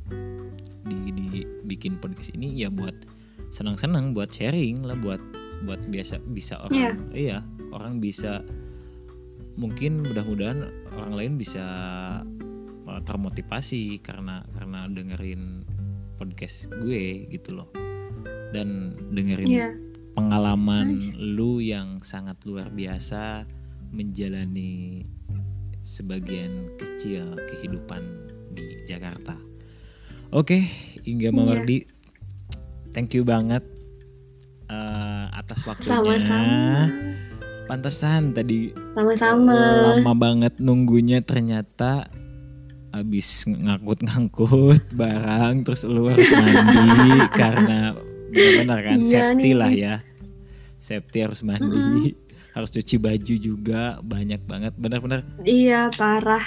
di di bikin podcast ini ya buat senang-senang buat sharing lah buat buat biasa bisa orang iya. orang bisa mungkin mudah-mudahan orang lain bisa uh, termotivasi karena karena dengerin podcast gue gitu loh dan dengerin Iya. pengalaman lu yang sangat luar biasa menjalani sebagian kecil kehidupan di Jakarta. Oke, Ingga Mawardi, thank you banget uh, atas waktunya. Sama-sama. Pantesan tadi sama-sama lama banget nunggunya ternyata abis ngangkut-ngangkut barang terus lu harus mandi karena benar-benar kan Iya safety nih. lah ya. Safety harus mandi harus cuci baju juga banyak banget. Benar-benar. Iya parah.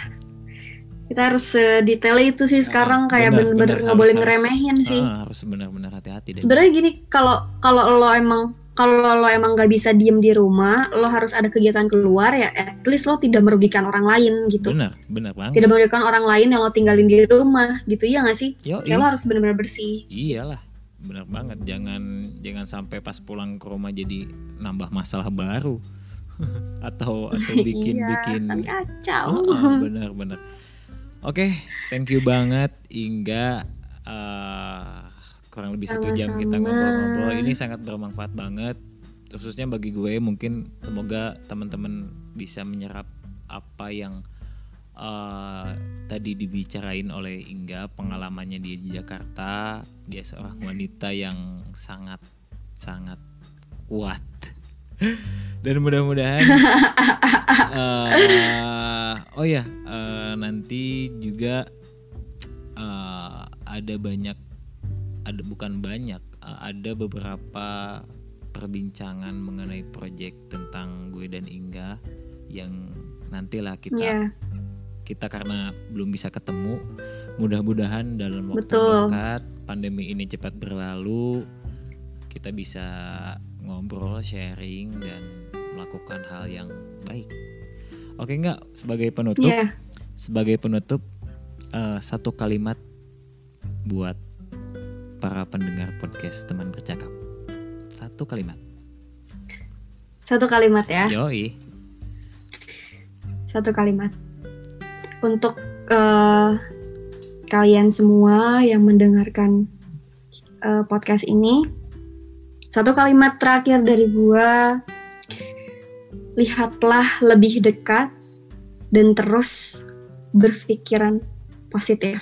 Kita harus sedetail itu sih sekarang kayak benar, bener-bener benar, nggak boleh harus- ngeremehin harus, sih. Ah, harus benar-benar hati-hati deh. Sebenarnya gini kalau kalau lo emang kalau lo emang nggak bisa diem di rumah lo harus ada kegiatan keluar ya at least lo tidak merugikan orang lain gitu. Benar benar banget. Tidak merugikan orang lain yang lo tinggalin di rumah gitu. Ya nggak sih? Yoi. kayak lo harus benar-benar bersih. Iyalah, benar banget. Jangan jangan sampai pas pulang ke rumah jadi nambah masalah baru atau atau bikin iya, bikin kan kacau benar-benar. Oke, thank you banget Ingga. Eh, kurang lebih satu jam kita ngobrol-ngobrol. Ini sangat bermanfaat banget, khususnya bagi gue. Mungkin semoga teman-teman bisa menyerap apa yang eh, tadi dibicarain oleh Ingga pengalamannya dia di Jakarta dia seorang wanita yang sangat sangat kuat dan mudah-mudahan eh, oh ya eh, nanti juga eh, ada banyak ada bukan banyak eh, ada beberapa perbincangan mengenai project tentang gue dan Ingga yang nantilah kita Iya. Kita karena belum bisa ketemu mudah-mudahan dalam waktu Betul. dekat pandemi ini cepat berlalu kita bisa ngobrol sharing dan melakukan hal yang baik oke nggak sebagai penutup Iya. sebagai penutup eh, satu kalimat buat para pendengar podcast teman bercakap satu kalimat Satu kalimat ya. yoi Satu kalimat. Untuk eh, kalian semua yang mendengarkan eh, podcast ini, satu kalimat terakhir dari gua lihatlah lebih dekat dan terus berpikiran positif.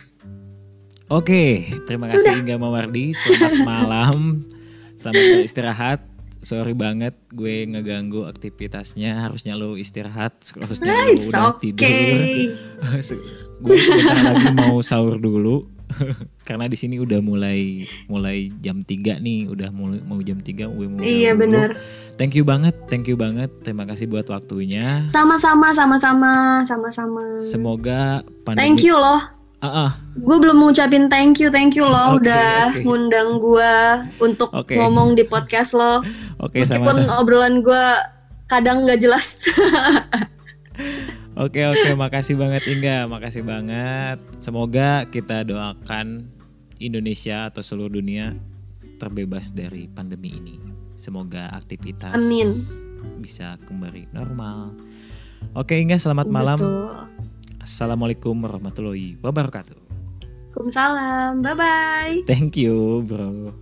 Oke, terima kasih Hingga Mawardi. Selamat malam. Selamat beristirahat. Sorry banget gue ngeganggu aktivitasnya. Harusnya lo istirahat. Harusnya lo udah tidur. okay. gue sebentar lagi mau sahur dulu. Karena di sini udah mulai mulai jam 3 nih, udah mulai mau jam 3 gue mau Iya benar. Thank you banget, thank you banget. Terima kasih buat waktunya. Sama-sama, sama-sama, sama-sama. Semoga pandemi Thank you loh. Ah. Gue belum ngucapin thank you, thank you loh Oke, udah oke. ngundang gue untuk Oke. ngomong di podcast lo. Oke, Meskipun sama-sama. obrolan gue kadang nggak jelas. Oke oke makasih banget Ingga makasih banget semoga kita doakan Indonesia atau seluruh dunia terbebas dari pandemi ini semoga aktivitas Amin. bisa kembali normal Oke Ingga selamat malam Betul. Assalamualaikum warahmatullahi wabarakatuh Waalaikumsalam. Bye bye. Thank you bro